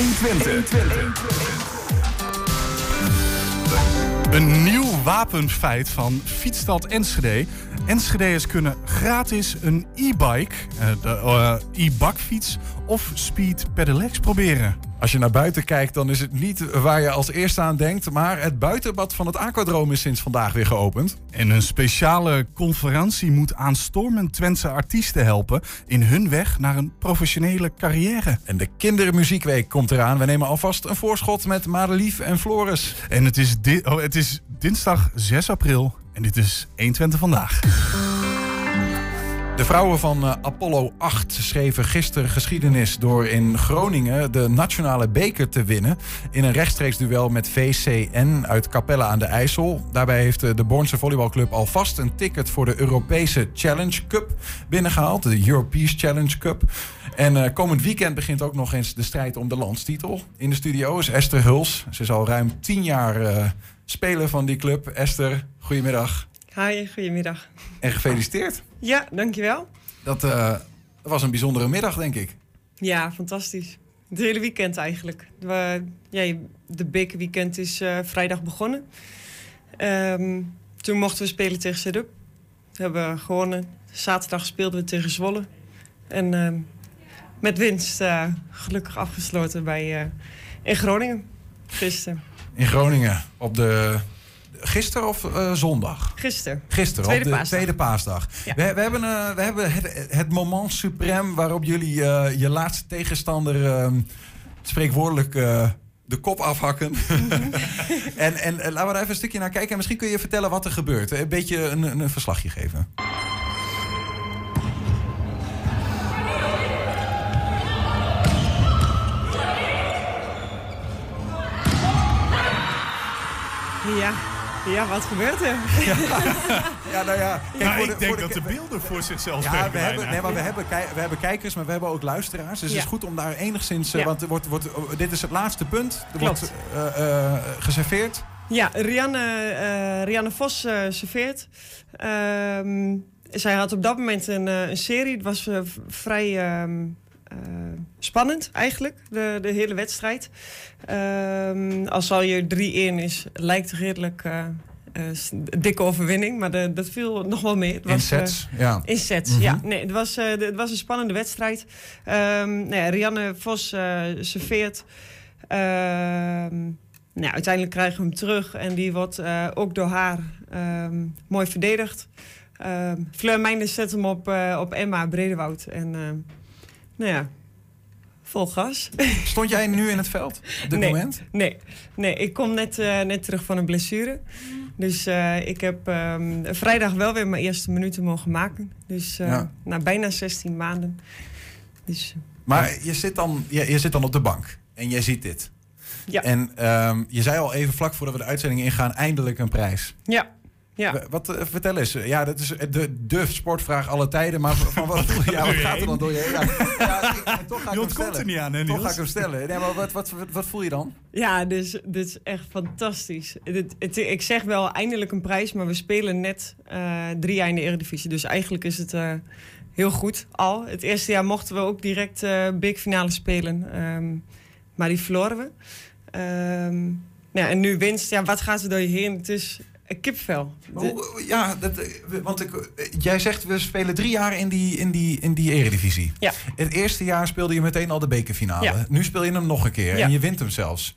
120. Een nieuw wapenfeit van Fietsstad Enschede. Enschede'ers kunnen gratis een e-bike, eh, de eh, e-bakfiets of speed pedelecs proberen. Als je naar buiten kijkt, dan is het niet waar je als eerste aan denkt. Maar het buitenbad van het Aquadroom is sinds vandaag weer geopend. En een speciale conferentie moet aanstormend Twentse artiesten helpen in hun weg naar een professionele carrière. En de Kindermuziekweek komt eraan. We nemen alvast een voorschot met Madelief en Floris. En het is, di- oh, het is dinsdag 6 april en dit is 120 vandaag. De vrouwen van eh, Apollo 8 schreven gisteren geschiedenis door in Groningen de nationale beker te winnen. In een rechtstreeks duel met VCN uit Capelle aan de IJssel. Daarbij heeft eh, de Bornse volleybalclub alvast een ticket voor de Europese Challenge Cup binnengehaald. De European Challenge Cup. En eh, komend weekend begint ook nog eens de strijd om de landstitel. In de studio is Esther Huls. Ze is al ruim tien jaar speler van die club. Esther, goedemiddag. Hi, goedemiddag. En gefeliciteerd. Ja, dankjewel. Dat, eh, was een bijzondere middag, denk ik. Ja, fantastisch. Het hele weekend eigenlijk. We, ja, de Big Weekend is eh, vrijdag begonnen. Ehm, toen mochten we spelen tegen Sedup. We hebben gewonnen. Zaterdag speelden we tegen Zwolle. En ehm, met winst eh, gelukkig afgesloten bij, eh, in Groningen. Gisteren. In Groningen. Op de. Gisteren of eh, zondag? Gisteren. Gisteren, Tweede op de paasdag. tweede paasdag. Ja. We, we hebben, eh, we hebben het, het moment suprême waarop jullie eh, je laatste tegenstander ehm, spreekwoordelijk de kop afhakken. en en eh, laten we daar even een stukje naar kijken. En misschien kun je vertellen wat er gebeurt. Een beetje een, een verslagje geven. Ja, wat gebeurt er? Ja, nou ja. kijk, Nou, voor de- ik denk voor de- dat de beelden voor zichzelf Ja, we hebben, nee, maar we, hebben, we hebben kijkers, maar we hebben ook luisteraars. Dus het is goed om daar enigszins... eh, Ja. Want er wordt, wordt, oh, dit is het laatste punt. Er Klopt. wordt eh, eh, geserveerd. Ja, Rianne, eh, Rianne Vos eh, serveert. Ehm, zij had op dat moment een, eh, een serie. Het was eh, vrij ehm, eh, spannend eigenlijk, de, de hele wedstrijd. Ehm, als al je 3-1 is, lijkt het redelijk eh, eh, een dikke overwinning. Maar de, dat viel nog wel mee. Het In was, eh, sets, ja. in sets, Mhm. ja. Nee, het was, eh, het was een spannende wedstrijd. Ja, Rianne Vos eh, serveert. Ehm, nou, uiteindelijk krijgen we hem terug. En die wordt eh, ook door haar ehm, mooi verdedigd. Ehm Fleur zet hem op, eh, op Emma Bredewoud. En nou ja, vol gas. Stond jij nu in het veld op dit nee, moment? Nee, nee, ik kom net, eh, net terug van een blessure. Dus eh, ik heb ehm, vrijdag wel weer mijn eerste minuten mogen maken. Dus eh, Ja. na bijna 16 maanden. Dus Maar je zit, dan, je, je zit dan op de bank en jij ziet dit. ja, En ehm, je zei al even vlak voordat we de uitzending ingaan... eindelijk een prijs. ja, ja. Wat, eh, vertel eens. Ja, dat is de, de sportvraag alle tijden. Maar van wat, ja, wat gaat er dan door je heen? Ja, ja, toch ga ik hem stellen. er niet aan, hè, Toch ga ik hem stellen. Nee, maar wat, wat, wat, wat voel je dan? Ja, dus dit is echt fantastisch. Dit, het, ik zeg wel eindelijk een prijs, maar we spelen net eh, drie jaar in de Eredivisie. Dus eigenlijk is het eh, heel goed al. Het eerste jaar mochten we ook direct eh big finale spelen. ehm, maar die verloren we. Ehm, ja, en nu winst. Ja, wat gaat er door je heen? Het is kipvel. Ja, dat, eh, want ik, eh, jij zegt we spelen drie jaar in die, in die, in die eredivisie. Ja. Het eerste jaar speelde je meteen al de bekerfinale. Ja. Nu speel je hem nog een keer Ja. en je wint hem zelfs.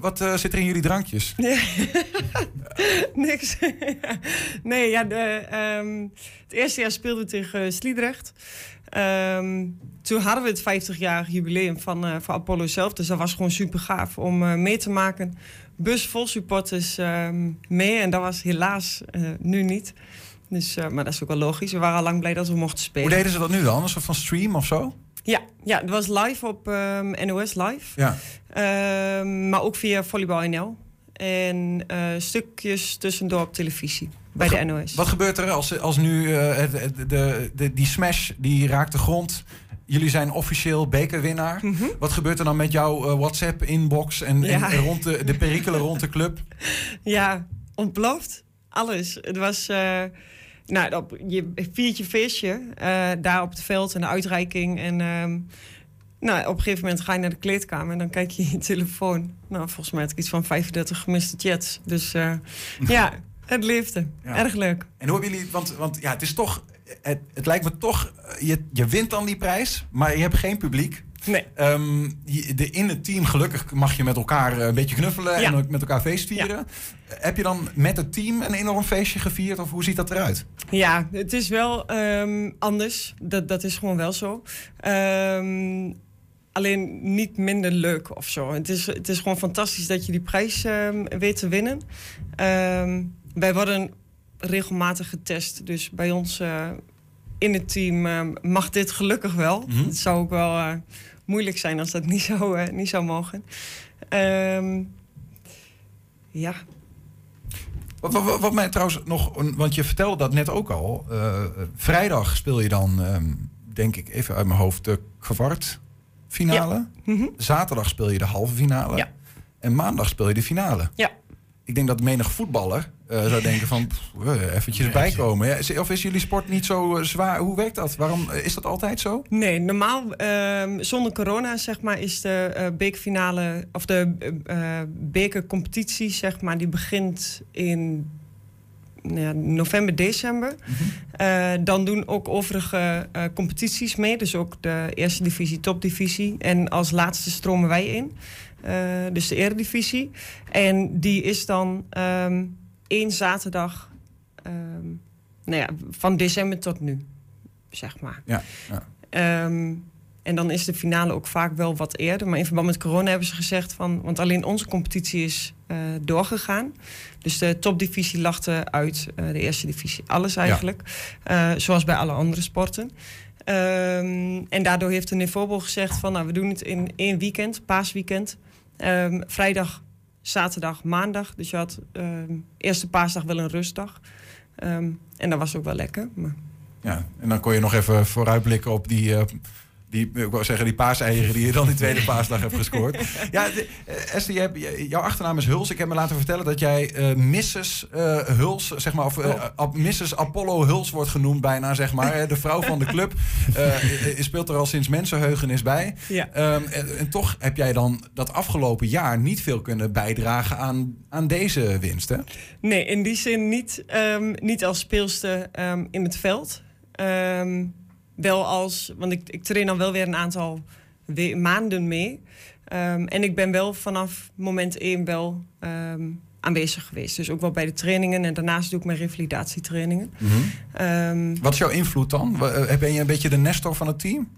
Wat eh, zit er in jullie drankjes? Niks. nee, ja, de, ehm, het eerste jaar speelden we tegen Sliedrecht. Ehm, toen hadden we het 50-jarig jubileum van, eh, van Apollo zelf. Dus dat was gewoon super gaaf om eh, mee te maken. Bus vol supporters ehm, mee. En dat was helaas eh, nu niet. Dus, eh, maar dat is ook wel logisch. We waren al lang blij dat we mochten spelen. Hoe deden ze dat nu dan? Een soort van stream of zo? Ja, ja, het was live op ehm, NOS Live. Ja. Ehm, maar ook via Volleybal NL. En eh, stukjes tussendoor op televisie bij de NOS. Wat gebeurt er als, als nu de, de, die smash die raakt de grond? Jullie zijn officieel bekerwinnaar. Mhm. Wat gebeurt er dan met jouw eh, WhatsApp-inbox en, Ja. en rond de, de perikelen rond de club? Ja, ontploft. Alles. Het was... eh, nou, op je viert je feestje eh, daar op het veld en de uitreiking. En ehm, Nou, op een gegeven moment ga je naar de kleedkamer en dan kijk je in je telefoon. Nou, volgens mij had ik iets van 35 gemiste chats. Dus uh, ja, het leefde. Ja. Erg leuk. En hoe hebben jullie, want, want ja, het is toch, het, het lijkt me toch, je, je wint dan die prijs, maar je hebt geen publiek. Nee. Um, de, in het team, gelukkig mag je met elkaar een beetje knuffelen en ook met elkaar feestvieren. Heb je dan met het team een enorm feestje gevierd of hoe ziet dat eruit? Ja, het is wel um, anders. Dat, dat is gewoon wel zo. Um, alleen niet minder leuk of zo. Het is, het is gewoon fantastisch dat je die prijs weet te winnen. wij worden regelmatig getest. Dus bij ons uh, in het team mag dit gelukkig wel. Mm Het zou ook wel... Uh, moeilijk zijn als dat niet zou, niet zou mogen. Um, ja. Wat, wat, wat, mij trouwens nog, want je vertelde dat net ook al. Vrijdag speel je dan, um, denk ik even uit mijn hoofd, de kwart finale. Ja. Mm -hmm. Zaterdag speel je de halve finale. Ja. En maandag speel je de finale. Ja. Ik denk dat menig voetballer uh, zou denken van uh, eventjes bijkomen. Ja, of is jullie sport niet zo uh, zwaar? Hoe werkt dat? Waarom is dat altijd zo? Nee, normaal ehm, zonder corona zeg maar is de bekerfinale of de bekercompetitie zeg maar die begint in ja, november, december. Mm dan doen ook overige competities mee. Dus ook de eerste divisie, topdivisie. En als laatste stromen wij in. dus de eredivisie. En die is dan... Um, één zaterdag um, nou ja, van december tot nu, zeg maar. Ja, ja. Um, en dan is de finale ook vaak wel wat eerder. Maar in verband met corona hebben ze gezegd van... want alleen onze competitie is uh, doorgegaan. Dus de topdivisie lachte uit, uh, de eerste divisie. Alles eigenlijk. Ja. Uh, zoals bij alle andere sporten. Um, en daardoor heeft de Niveaubal gezegd van... nou, we doen het in één weekend, paasweekend. Um, vrijdag zaterdag, maandag. Dus je had uh, eerste paasdag wel een rustdag. Um, en dat was ook wel lekker. Maar... Ja, en dan kon je nog even vooruitblikken op die uh, die, ik wou zeggen, die paaseieren die je dan die tweede paasdag hebt gescoord. Ja, de, uh, Esther, hebt, jouw achternaam is Huls. Ik heb me laten vertellen dat jij uh, Mrs. Uh, Huls, zeg maar, of oh. Mrs. Apollo Huls wordt genoemd bijna, zeg maar. de vrouw van de club. speelt er al sinds mensenheugenis bij. Ja. Um, en, en, toch heb jij dan dat afgelopen jaar niet veel kunnen bijdragen aan, aan deze winst, hè? Nee, in die zin niet, um, niet als speelste um, in het veld. Um, wel als, want ik, ik train dan wel weer een aantal maanden mee. Um, en ik ben wel vanaf moment één wel um, aanwezig geweest. Dus ook wel bij de trainingen en daarnaast doe ik mijn revalidatietrainingen. Mm -hmm. um, Wat is jouw invloed dan? Eh, ben je een beetje de nestor van het team?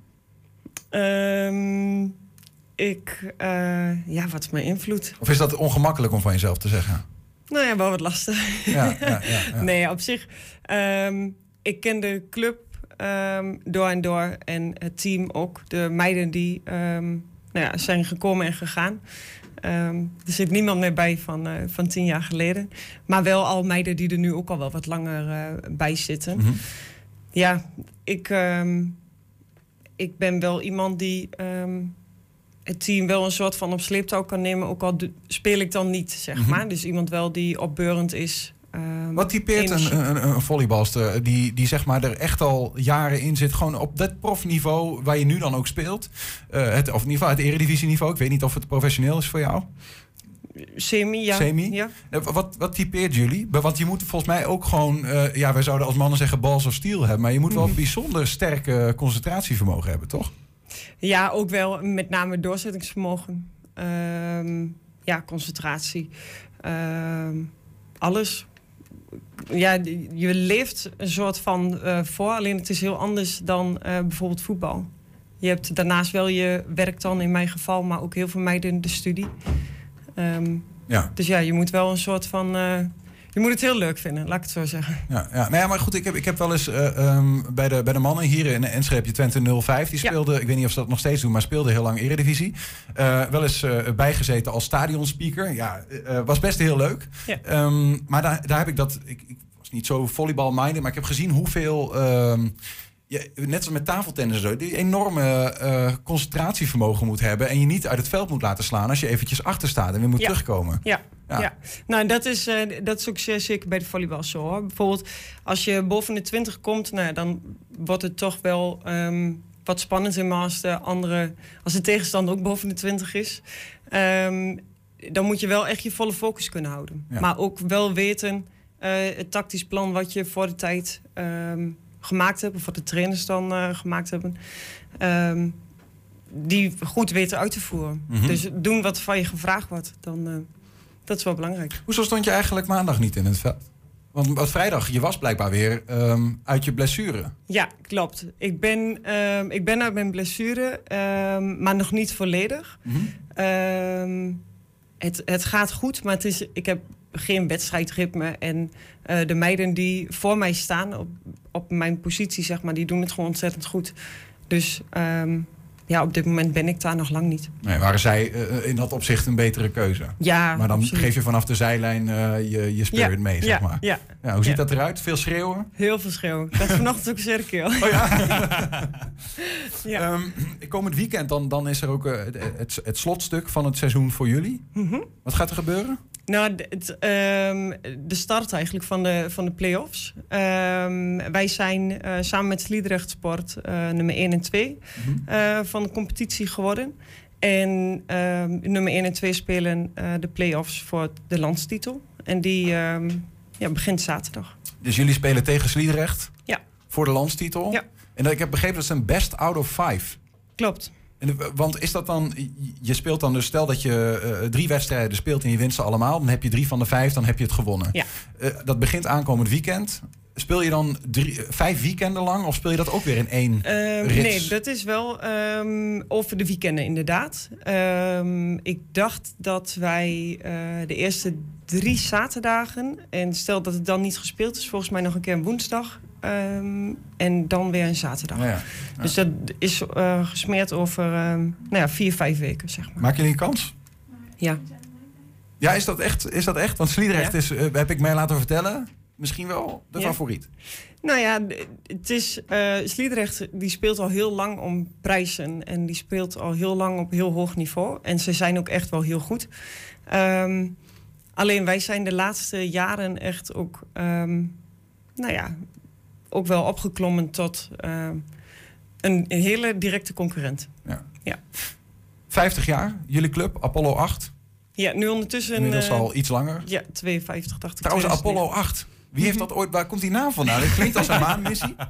ik, uh, ja, wat is mijn invloed? Of is dat ongemakkelijk om van jezelf te zeggen? Nou ja, wel wat lastig. Ja, ja, ja, ja. Nee, op zich. ik ken de club um, door en door. En het team ook. De meiden die um, nou ja, zijn gekomen en gegaan. Um, er zit niemand meer bij van, uh, van tien jaar geleden. Maar wel al meiden die er nu ook al wel wat langer uh, bij zitten. Mm -hmm. Ja, ik, ik ben wel iemand die het team wel een soort van op sleeptouw kan nemen. Ook al speel ik dan niet, zeg mm -hmm. maar. Dus iemand wel die opbeurend is Um, Wat typeert een, een, een, volleybalster die, die zeg maar er echt al jaren in zit, gewoon op dat profniveau waar je nu dan ook speelt? Uh, het, of in ieder geval het eredivisieniveau. Ik weet niet of het professioneel is voor jou. Semi, ja. Semi? ja. Eh, wat, wat typeert jullie? Want je moet volgens mij ook gewoon, uh, ja, wij zouden als mannen zeggen balls of steel hebben, maar je moet wel een mhm. bijzonder sterke concentratievermogen hebben, toch? Ja, ook wel, met name doorzettingsvermogen. Um, ja, concentratie. Um, alles ja, je leeft een soort van uh, voor, alleen het is heel anders dan uh, bijvoorbeeld voetbal. Je hebt daarnaast wel je werk dan in mijn geval, maar ook heel veel meiden in de studie. Um, ja. Dus ja, je moet wel een soort van. Je moet het heel leuk vinden, laat ik het zo zeggen. Ja, ja. Nou ja maar goed, ik heb, ik heb wel eens um, bij, de, bij de mannen hier in Enschede Twente 05. Die speelde, ja. ik weet niet of ze dat nog steeds doen, maar speelde heel lang Eredivisie. Uh, wel eens uh, bijgezeten als stadionspeaker. Ja, was best heel leuk. Ja. Um, maar daar, daar heb ik dat. Ik, ik was niet zo volleybal-minded, maar ik heb gezien hoeveel. Um, net als met tafeltennis zo, die enorme uh, concentratievermogen moet hebben. En je niet uit het veld moet laten slaan als je eventjes achter staat en weer moet ja. terugkomen. Ja. Ja. ja. nou dat is, uh, dat zeer zeker bij de volleybal zo. Hoor. Bijvoorbeeld als je boven de 20 komt, nou, dan wordt het toch wel um, wat spannend in. Als de, andere, als de tegenstander ook boven de 20 is, ehm, dan moet je wel echt je volle focus kunnen houden. Ja. Maar ook wel weten eh, het tactisch plan wat je voor de tijd ehm, gemaakt hebt, of wat de trainers dan eh, gemaakt hebben. ehm, die goed weten uit te voeren. Mhm. Dus doen wat van je gevraagd wordt. Dan, eh, dat is wel belangrijk. Hoezo stond je eigenlijk maandag niet in het veld? Want wat vrijdag, je was blijkbaar weer ehm, uit je blessure. Ja, klopt. Ik ben, ehm, ik ben uit mijn blessure, maar nog niet volledig. Mhm. Het, het gaat goed, maar het is, ik heb geen wedstrijdritme. En eh, de meiden die voor mij staan op, op mijn positie, zeg maar, die doen het gewoon ontzettend goed. Dus ehm, ja, op dit moment ben ik daar nog lang niet. Nee, waren zij eh, in dat opzicht een betere keuze? Ja, Maar dan absoluut. geef je vanaf de zijlijn eh, je, je spirit ja, mee, zeg ja, maar. Ja, Ja, hoe ziet dat eruit? Veel schreeuwen? heel veel schreeuwen. Dat is vanochtend ook zeer keel. Oh ja? Ja. Ehm, komend weekend dan, dan is er ook eh, het, het, het slotstuk van het seizoen voor jullie. Mhm. Wat gaat er gebeuren? Nou, de, het, ehm, de start eigenlijk van de, van de play-offs. Ehm, wij zijn eh, samen met Sliedrecht Sport eh, nummer 1 en 2 Mhm. eh, van de competitie geworden. En ehm, nummer 1 en 2 spelen de play-offs voor de landstitel. En die ja, begint zaterdag. Dus jullie spelen tegen Sliedrecht? Ja. Voor de landstitel? Ja. En ik heb begrepen dat het een best out of five. Klopt. De- want is dat dan, je speelt dan dus, stel dat je eh, drie wedstrijden speelt en je wint ze allemaal, dan heb je drie van de vijf, dan heb je het gewonnen. Ja. Eh, dat begint aankomend weekend. Speel je dan drie, eh, vijf weekenden lang of speel je dat ook weer in één? Ehm, Rits. nee, dat is wel ehm, over de weekenden inderdaad. Ehm, ik dacht dat wij eh, de eerste drie zaterdagen... en stel dat het dan niet gespeeld is, volgens mij nog een keer een woensdag... ehm, en dan weer een zaterdag. Ja. Dus dat is eh, gesmeerd over ehm, nou ja, vier, vijf weken, zeg maar. Maken jullie een kans? Ja. Ja, is dat echt? Is dat echt? Want Sliedrecht Ja. is, eh, heb ik mij laten vertellen, misschien wel de Ja. favoriet. Nou ja, het is, eh Sliedrecht die speelt al heel lang om prijzen. En die speelt al heel lang op heel hoog niveau. En ze zijn ook echt wel heel goed. Ehm, alleen wij zijn de laatste jaren echt ook, ehm, nou ja, ook wel opgeklommen tot ehm, een, hele directe concurrent. 50 jaar, jullie club, Apollo 8. Ja, nu ondertussen... Inmiddels eh, al iets langer. Ja, 52, 80, Trouwens, Apollo 8. Wie heeft dat ooit, waar komt die naam vandaan? Het klinkt als een maanmissie.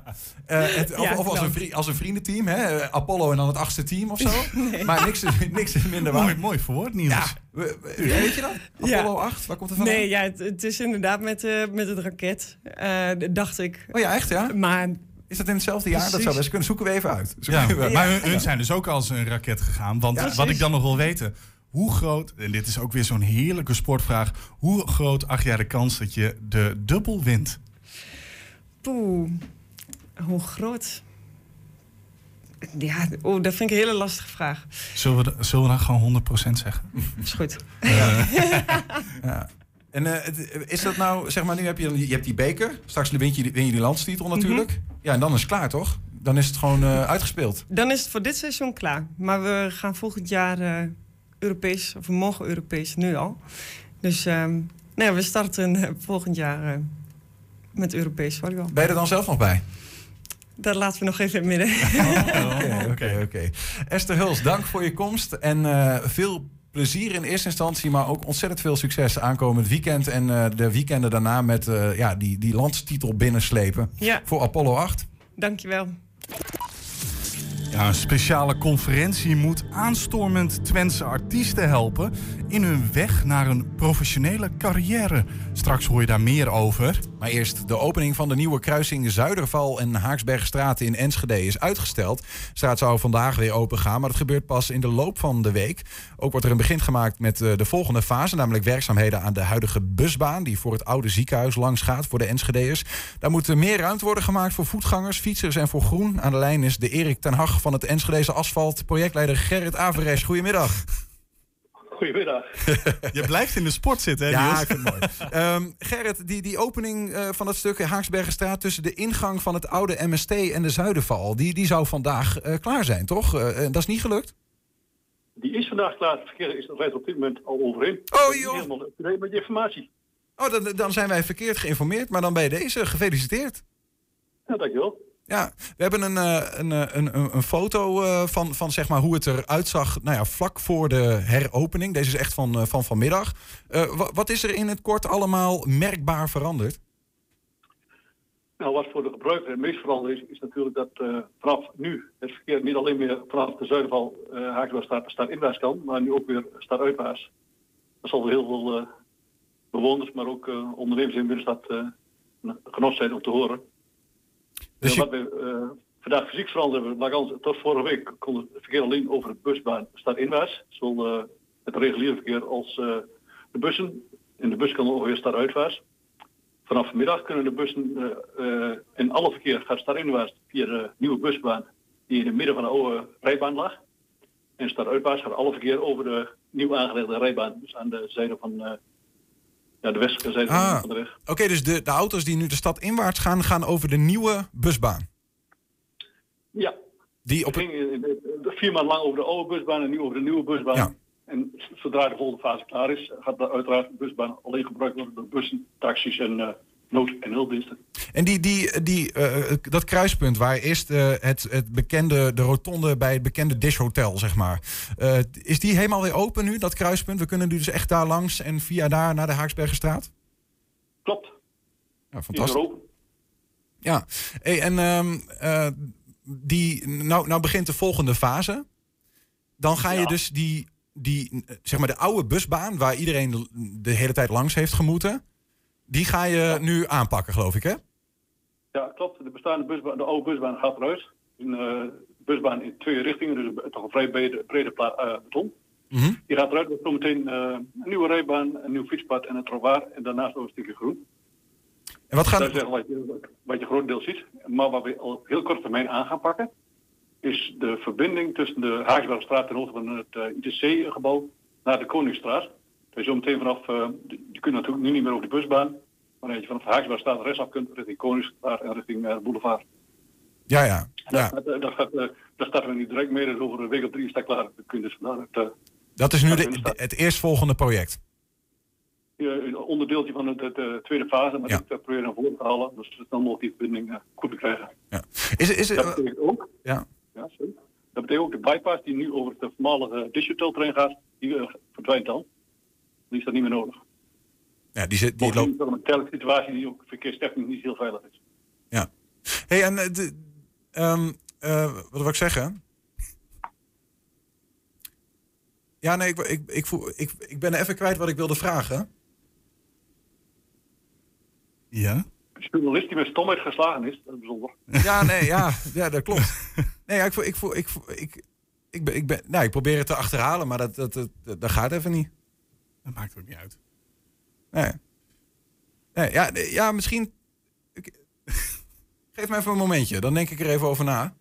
Eh, het, of Ja, of als, een vri- als een vriendenteam, hè? Apollo en dan het achtste team of zo. Nee. Maar niks, is- niks is minder waar. Mooi, mooi verwoord, Niels. Ja, we- we- weet je dat? Ja. Apollo 8, waar komt het vandaan? Nee, ja, het, het is inderdaad met, eh, met het raket, eh, dacht ik. Oh ja, echt ja? Maar Is dat in hetzelfde jaar? Dat zou best kunnen. Zoeken we even uit. Ja, we even uit. maar hun, hun zijn dus ook als een raket gegaan. Want Ja, wat ik dan nog wil weten, hoe groot, en dit is ook weer zo'n heerlijke sportvraag, hoe groot acht jij de kans dat je de dubbel wint? Poeh, hoe groot? Ja, oh, dat vind ik een hele lastige vraag. Zullen we, de- zullen we dan gewoon 100% zeggen? Is goed. Ja. En eh, is dat nou, zeg maar, nu heb je, dan- je hebt die beker. Straks win je, die- win je die landstitel natuurlijk. Mhm. Ja, en dan is het klaar, toch? Dan is het gewoon eh, uitgespeeld. Dan is het voor dit seizoen klaar. Maar we gaan volgend jaar eh, Europees, of we mogen Europees nu al. Dus ehm, nou ja, we starten eh, volgend jaar eh, met Europees volleybal. Ben je er dan zelf nog bij? Dat laten we nog even in het midden. Oké, oké, oké. Esther Huls, dank voor je komst. En eh, veel plezier in eerste instantie, maar ook ontzettend veel succes aankomend weekend. En eh, de weekenden daarna met eh, ja, die, die landstitel binnenslepen ja, voor Apollo 8. dankjewel. Een speciale conferentie moet aanstormend Twentse artiesten helpen in hun weg naar een professionele carrière. Straks hoor je daar meer over. Maar eerst, de opening van de nieuwe kruising Zuiderval en Haaksbergstraat in Enschede is uitgesteld. De straat zou vandaag weer open gaan, maar dat gebeurt pas in de loop van de week. Ook wordt er een begin gemaakt met eh, de volgende fase, namelijk werkzaamheden aan de huidige busbaan die voor het oude ziekenhuis langs gaat voor de Enschedeërs. Daar moet er meer ruimte worden gemaakt voor voetgangers, fietsers en voor groen. Aan de lijn is de Erik ten Hag van het Enschedeze Asfalt, projectleider Gerrit Averes. Goedemiddag. Goedemiddag. Je blijft in de sport zitten, hè, Ja, Niels? ik vind het mooi. Ehm, Gerrit, die, die opening eh, van het stuk Haaksbergenstraat tussen de ingang van het oude MST en de Zuiderval, die, die zou vandaag eh, klaar zijn, toch? Eh, eh, dat is niet gelukt? Die is vandaag klaar. Het verkeer is op dit moment al overin. Oh, joh. Helemaal met informatie. Oh, dan, dan zijn wij verkeerd geïnformeerd, maar dan bij deze gefeliciteerd. Ja, dankjewel. Ja, we hebben een, een, een, een, een foto van, van zeg maar hoe het eruit zag nou ja, vlak voor de heropening. Deze is echt van, van vanmiddag. wat is er in het kort allemaal merkbaar veranderd? Nou, wat voor de gebruiker het meest veranderd is, is natuurlijk dat vanaf nu het verkeer niet alleen meer vanaf de zuidenval uh, staat inwaarts kan, maar nu ook weer staat uitwaarts. Dat zal heel veel bewoners, maar ook ondernemers in de binnenstad genot zijn om te horen. Dus je... Wat we vandaag fysiek veranderen, maar tot vorige week kon het verkeer alleen over de busbaan staat inwaarts. Zowel het reguliere verkeer als de bussen. In de bus kan ongeveer staat uitwaarts. Vanaf vanmiddag kunnen de bussen in alle verkeer gaat stad via de nieuwe busbaan die in het midden van de oude rijbaan lag. En stad uitwaarts gaat alle verkeer over de nieuw aangelegde rijbaan. Dus aan de zijde van ja, de westelijke zijde ah, van de weg. Oké, dus de, de auto's die nu de stad inwaarts gaan, gaan over de nieuwe busbaan? Ja. Die op het... ging vier maanden lang over de oude busbaan en nu over de nieuwe busbaan. Ja. En zodra de volgende fase klaar is, gaat de uiteraard de busbaan alleen gebruikt worden door bussen, taxis en uh, nood- en hulpdiensten. En die, die, die, uh, dat kruispunt waar eerst uh, het, het bekende, de rotonde bij het bekende Dish Hotel, zeg maar. is die helemaal weer open nu, dat kruispunt? We kunnen nu dus echt daar langs en via daar naar de Haaksbergenstraat? Klopt. Ja, fantastisch. Ja, hey, en um, die, nou, nou begint de volgende fase. Dan ga je ja. dus die die, zeg maar de oude busbaan waar iedereen de, hele tijd langs heeft gemoeten, die ga je nu aanpakken, geloof ik, hè? Ja, klopt. De bestaande busbaan, de oude busbaan gaat eruit. Een uh, busbaan in twee richtingen, dus toch een vrij brede, brede plaat uh, beton. Mm Die gaat eruit met zometeen uh, een nieuwe rijbaan, een nieuw fietspad en een trottoir en daarnaast ook een stukje groen. En wat gaat... Dat is wat je, wat je grotendeels ziet. Maar wat we al heel kort termijn aan gaan pakken, is de verbinding tussen de Haagsbergstraat ten oosten van het eh, ITC-gebouw naar de Koningsstraat. Dus zo meteen vanaf, uh, je kunt natuurlijk nu niet meer over de busbaan, maar als je vanaf de Haagsbergstraat rechtsaf kunt richting Koningsstraat en richting uh, Boulevard. Ja, ja. ja. Dat, dat, dat starten we niet direct meer, dus over een week of drie is dat klaar. kun dus het, dat is nu de, het eerstvolgende project? Een onderdeeltje van de, de, tweede fase, maar ja. ik proberen naar voren te halen. Dus dan nog die verbinding goed te krijgen. Ja. Is, is, dat betekent ook ja. Ja, sorry. Dat betekent ook de bypass die nu over het voormalige digital train gaat, die verdwijnt dan. Die is dat niet meer nodig. Ja, die, zit, die loopt... een telkens situatie die ook verkeerstechnisch niet heel veilig is. Ja. hey, en uh, de, um, uh, wat wil ik zeggen? Ja, nee, ik, ik, ik, ik, ik ben even kwijt wat ik wilde vragen. Ja? journalist die met stomheid geslagen is. Dat is bijzonder. Ja, nee, ja, ja dat klopt. Nee, ja, ik, ik, ik, ik, ik, ik, ben, ik, ben, nou, ik probeer het te achterhalen, maar dat, dat, dat, dat gaat even niet. Dat maakt ook niet uit. Nee. nee ja, ja, misschien... Geef me even een momentje, dan denk ik er even over na.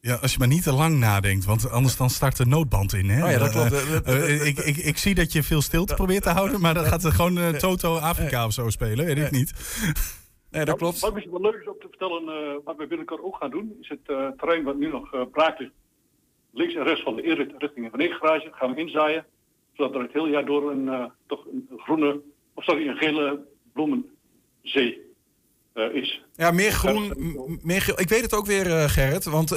Ja, als je maar niet te lang nadenkt, want anders dan start de noodband in. Hè? Oh ja, dat klopt. Uh, ik, ik, ik zie dat je veel stilte probeert te houden, maar dan gaat er gewoon uh, Toto Afrika of zo spelen, weet ik niet. Nee, dat klopt. Wat misschien wel leuk is om te vertellen, uh, wat we binnenkort ook gaan doen, is het uh, terrein wat nu nog uh, braak ligt, links en rechts van de inrichting van de garage, gaan we inzaaien, zodat er het hele jaar door een, toch een groene, of sorry, een gele bloemenzee is. Ja, meer groen, meer geel. Ik weet het ook weer, Gerrit, want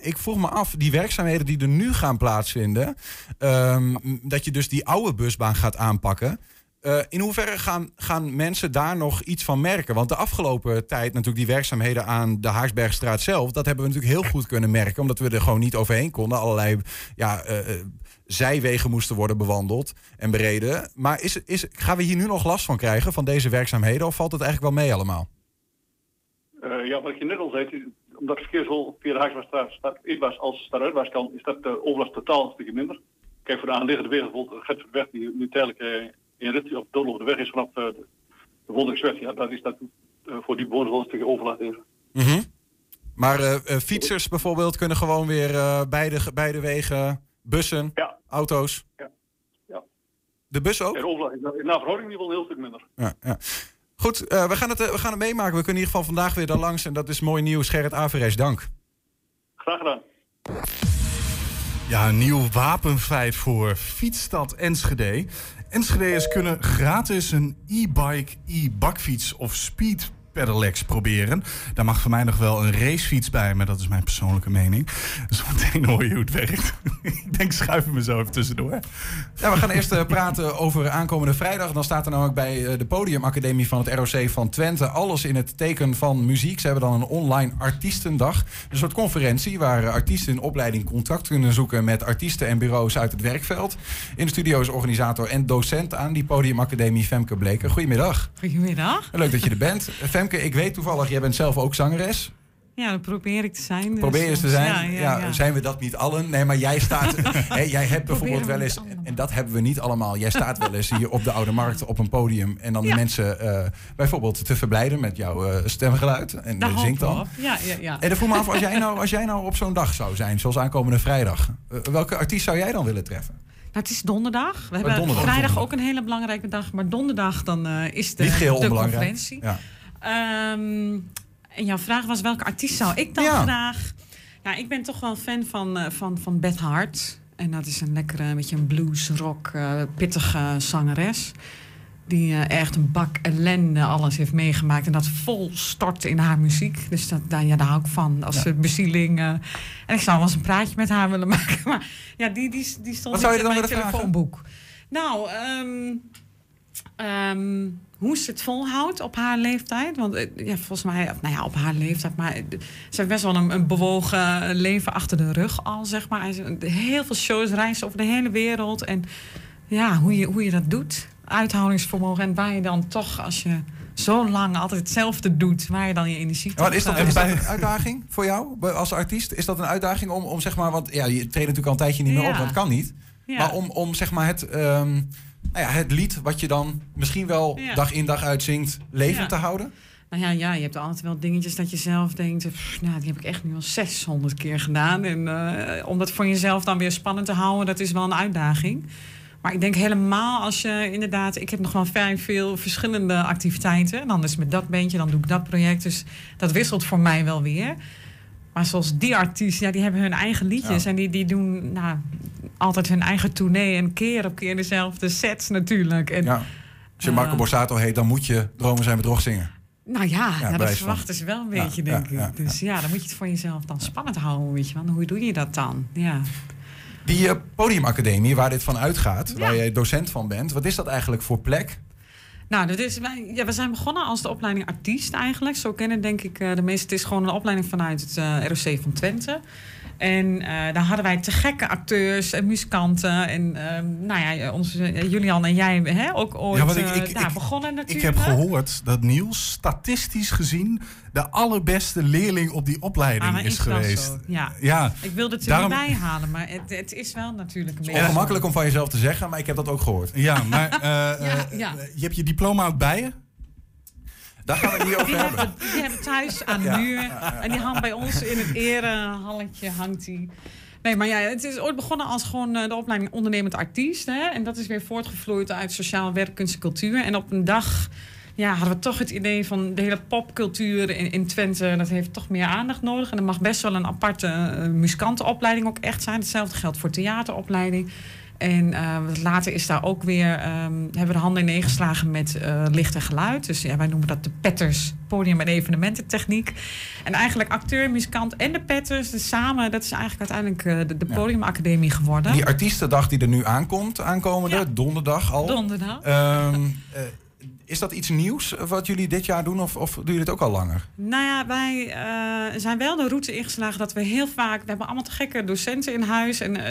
ik vroeg me af, die werkzaamheden die er nu gaan plaatsvinden, ehm, dat je dus die oude busbaan gaat aanpakken. Uh, in hoeverre gaan, gaan mensen daar nog iets van merken? Want de afgelopen tijd natuurlijk die werkzaamheden aan de Haaksbergstraat zelf... dat hebben we natuurlijk heel goed kunnen merken... omdat we er gewoon niet overheen konden. Allerlei ja, uh, zijwegen moesten worden bewandeld en bereden. Maar is, is, gaan we hier nu nog last van krijgen, van deze werkzaamheden... of valt het eigenlijk wel mee allemaal? Ja, wat je net al zei, omdat het zowel via de Haaksbergstraat inwaarts als daaruitwaarts kan... is dat de overlast totaal een stukje minder. Kijk, voor de aanliggende weg, bijvoorbeeld de weg die nu tijdelijk in rit op de weg is vanaf de, de Wonderiksweg, ja, dat is dat uh, voor die bewoners wel een stukje overlaat. Mm -hmm. Maar uh, fietsers bijvoorbeeld kunnen gewoon weer uh, beide, beide wegen, bussen, ja. auto's. Ja. ja. De bus ook? En overlaat is naar verhouding in ieder geval een heel stuk minder. Ja, ja. Goed, we, gaan het, we gaan het meemaken. We kunnen in ieder geval vandaag weer daar langs. En dat is mooi nieuws. Gerrit Averes, dank. Graag gedaan. Ja, een nieuw wapenfeit voor Fietsstad Enschede. Enschede'ers kunnen gratis een e-bike, e-bakfiets of speed pedelecs proberen. Daar mag voor mij nog wel een racefiets bij, maar dat is mijn persoonlijke mening. Dus meteen hoor je hoe het werkt. ik denk, schuif me zo even tussendoor. Ja, we gaan eerst uh, praten over aankomende vrijdag. Dan staat er namelijk bij uh, de Podiumacademie van het ROC van Twente alles in het teken van muziek. Ze hebben dan een online artiestendag. Een soort conferentie waar artiesten in opleiding contact kunnen zoeken met artiesten en bureaus uit het werkveld. In de studio is organisator en docent aan die Podiumacademie Femke Bleker. Goedemiddag. Goedemiddag. Leuk dat je er bent. Femke, ik weet toevallig, jij bent zelf ook zangeres. Ja, dat probeer ik te zijn. Dus probeer eens te zijn. Ja, ja, ja, Zijn we dat niet allen? Nee, maar jij staat. hè, jij hebt bijvoorbeeld wel eens. En dat hebben we niet allemaal. Jij staat wel eens hier op de Oude Markt op een podium. En dan de mensen uh, bijvoorbeeld te verblijden met jouw uh, stemgeluid. En Daar zingt dan. Ja, ja, ja. En dan voel me af, als jij nou, als jij nou op zo'n dag zou zijn, zoals aankomende vrijdag. Uh, welke artiest zou jij dan willen treffen? Nou, het is donderdag. We hebben donderdag, vrijdag donderdag. ook een hele belangrijke dag. Maar donderdag dan is de, niet geheel de conferentie. Ja. Um, en jouw vraag was welke artiest zou ik dan ja. graag... Ja, ik ben toch wel fan van, uh, van, van Beth Hart. En dat is een lekkere, beetje een blues, rock, uh, pittige zangeres. Die uh, echt een bak ellende alles heeft meegemaakt. En dat vol stort in haar muziek. Dus dat, daar, ja, daar hou ik van. Als ja. bezieling. en ik zou wel eens een praatje met haar willen maken. Maar ja, die, die, die stond Wat zou je in dan mijn willen telefoonboek. Nou, um, um, hoe ze het volhoudt op haar leeftijd. Want ja, volgens mij, nou ja, op haar leeftijd, maar ze heeft best wel een, een bewogen leven achter de rug al, zeg maar. Heel veel shows reizen over de hele wereld. En ja, hoe je, hoe je dat doet, uithoudingsvermogen. En waar je dan toch, als je zo lang altijd hetzelfde doet, waar je dan je energie ja, is, dat, is dat een uitdaging voor jou als artiest? Is dat een uitdaging om, om zeg maar, want ja, je treedt natuurlijk al een tijdje niet meer ja. op, want het kan niet. Maar om, om zeg maar het. Um, nou ja, het lied wat je dan misschien wel ja. dag in dag uit zingt, levend ja. te houden? Nou ja, ja, je hebt altijd wel dingetjes dat je zelf denkt... Pff, nou, die heb ik echt nu al 600 keer gedaan. En uh, om dat voor jezelf dan weer spannend te houden, dat is wel een uitdaging. Maar ik denk helemaal als je inderdaad... Ik heb nog wel vrij veel verschillende activiteiten. En dan is met dat beentje, dan doe ik dat project. Dus dat wisselt voor mij wel weer. Maar zoals die artiesten, ja, die hebben hun eigen liedjes. Ja. En die, die doen nou, altijd hun eigen tournee. En keer op keer dezelfde sets natuurlijk. En, ja. Als je Marco uh, Borsato heet, dan moet je Dromen zijn bedrog zingen. Nou ja, ja nou, dat verwachten ze wel een beetje, denk ik. dus ja, dan moet je het voor jezelf dan spannend houden, weet je wel. Hoe doe je dat dan? Ja. Die uh, podiumacademie, waar dit van uitgaat, waar jij docent van bent... wat is dat eigenlijk voor plek? Nou, dat is, wij, ja, we zijn begonnen als de opleiding artiest eigenlijk. Zo kennen denk ik uh, de meeste. Het is gewoon een opleiding vanuit het uh, ROC van Twente. En uh, daar hadden wij te gekke acteurs en muzikanten. En uh, nou ja, onze, Julian en jij hè, ook ooit ja, ik, ik, daar ik, begonnen natuurlijk. Ik heb gehoord dat Niels statistisch gezien de allerbeste leerling op die opleiding ah, is, is geweest. Zo. Ja. ja. Ik wilde het er Daarom... niet bij halen, maar het, het, is wel natuurlijk een beetje... Ongemakkelijk om van jezelf te zeggen, maar ik heb dat ook gehoord. Ja, maar ja, ja. je hebt je diploma ook bij je? Daar gaan we niet over die hebben. hebben. Die hebben thuis aan de muur. En die hangt bij ons in het erehalletje hangt die. Nee, maar ja, het is ooit begonnen als gewoon de opleiding ondernemend artiest. Hè? En dat is weer voortgevloeid uit sociaal werk, kunst en cultuur. En op een dag ja, hadden we toch het idee van de hele popcultuur in, in Twente. Dat heeft toch meer aandacht nodig. En er mag best wel een aparte uh, muzikantenopleiding ook echt zijn. Hetzelfde geldt voor theateropleiding. En uh, later is daar ook weer, um, hebben we de handen in geslagen met uh, licht en geluid. Dus ja, wij noemen dat de Petters podium- en evenemententechniek. En eigenlijk acteur, muzikant en de Petters, dus samen, dat is eigenlijk uiteindelijk uh, de, de Podiumacademie geworden. Die artiestendag die er nu aankomt, aankomende, ja. donderdag al. Donderdag. Um, is dat iets nieuws wat jullie dit jaar doen of, of doen jullie het ook al langer? Nou ja, wij uh, zijn wel de route ingeslagen dat we heel vaak... We hebben allemaal te gekke docenten in huis. En uh,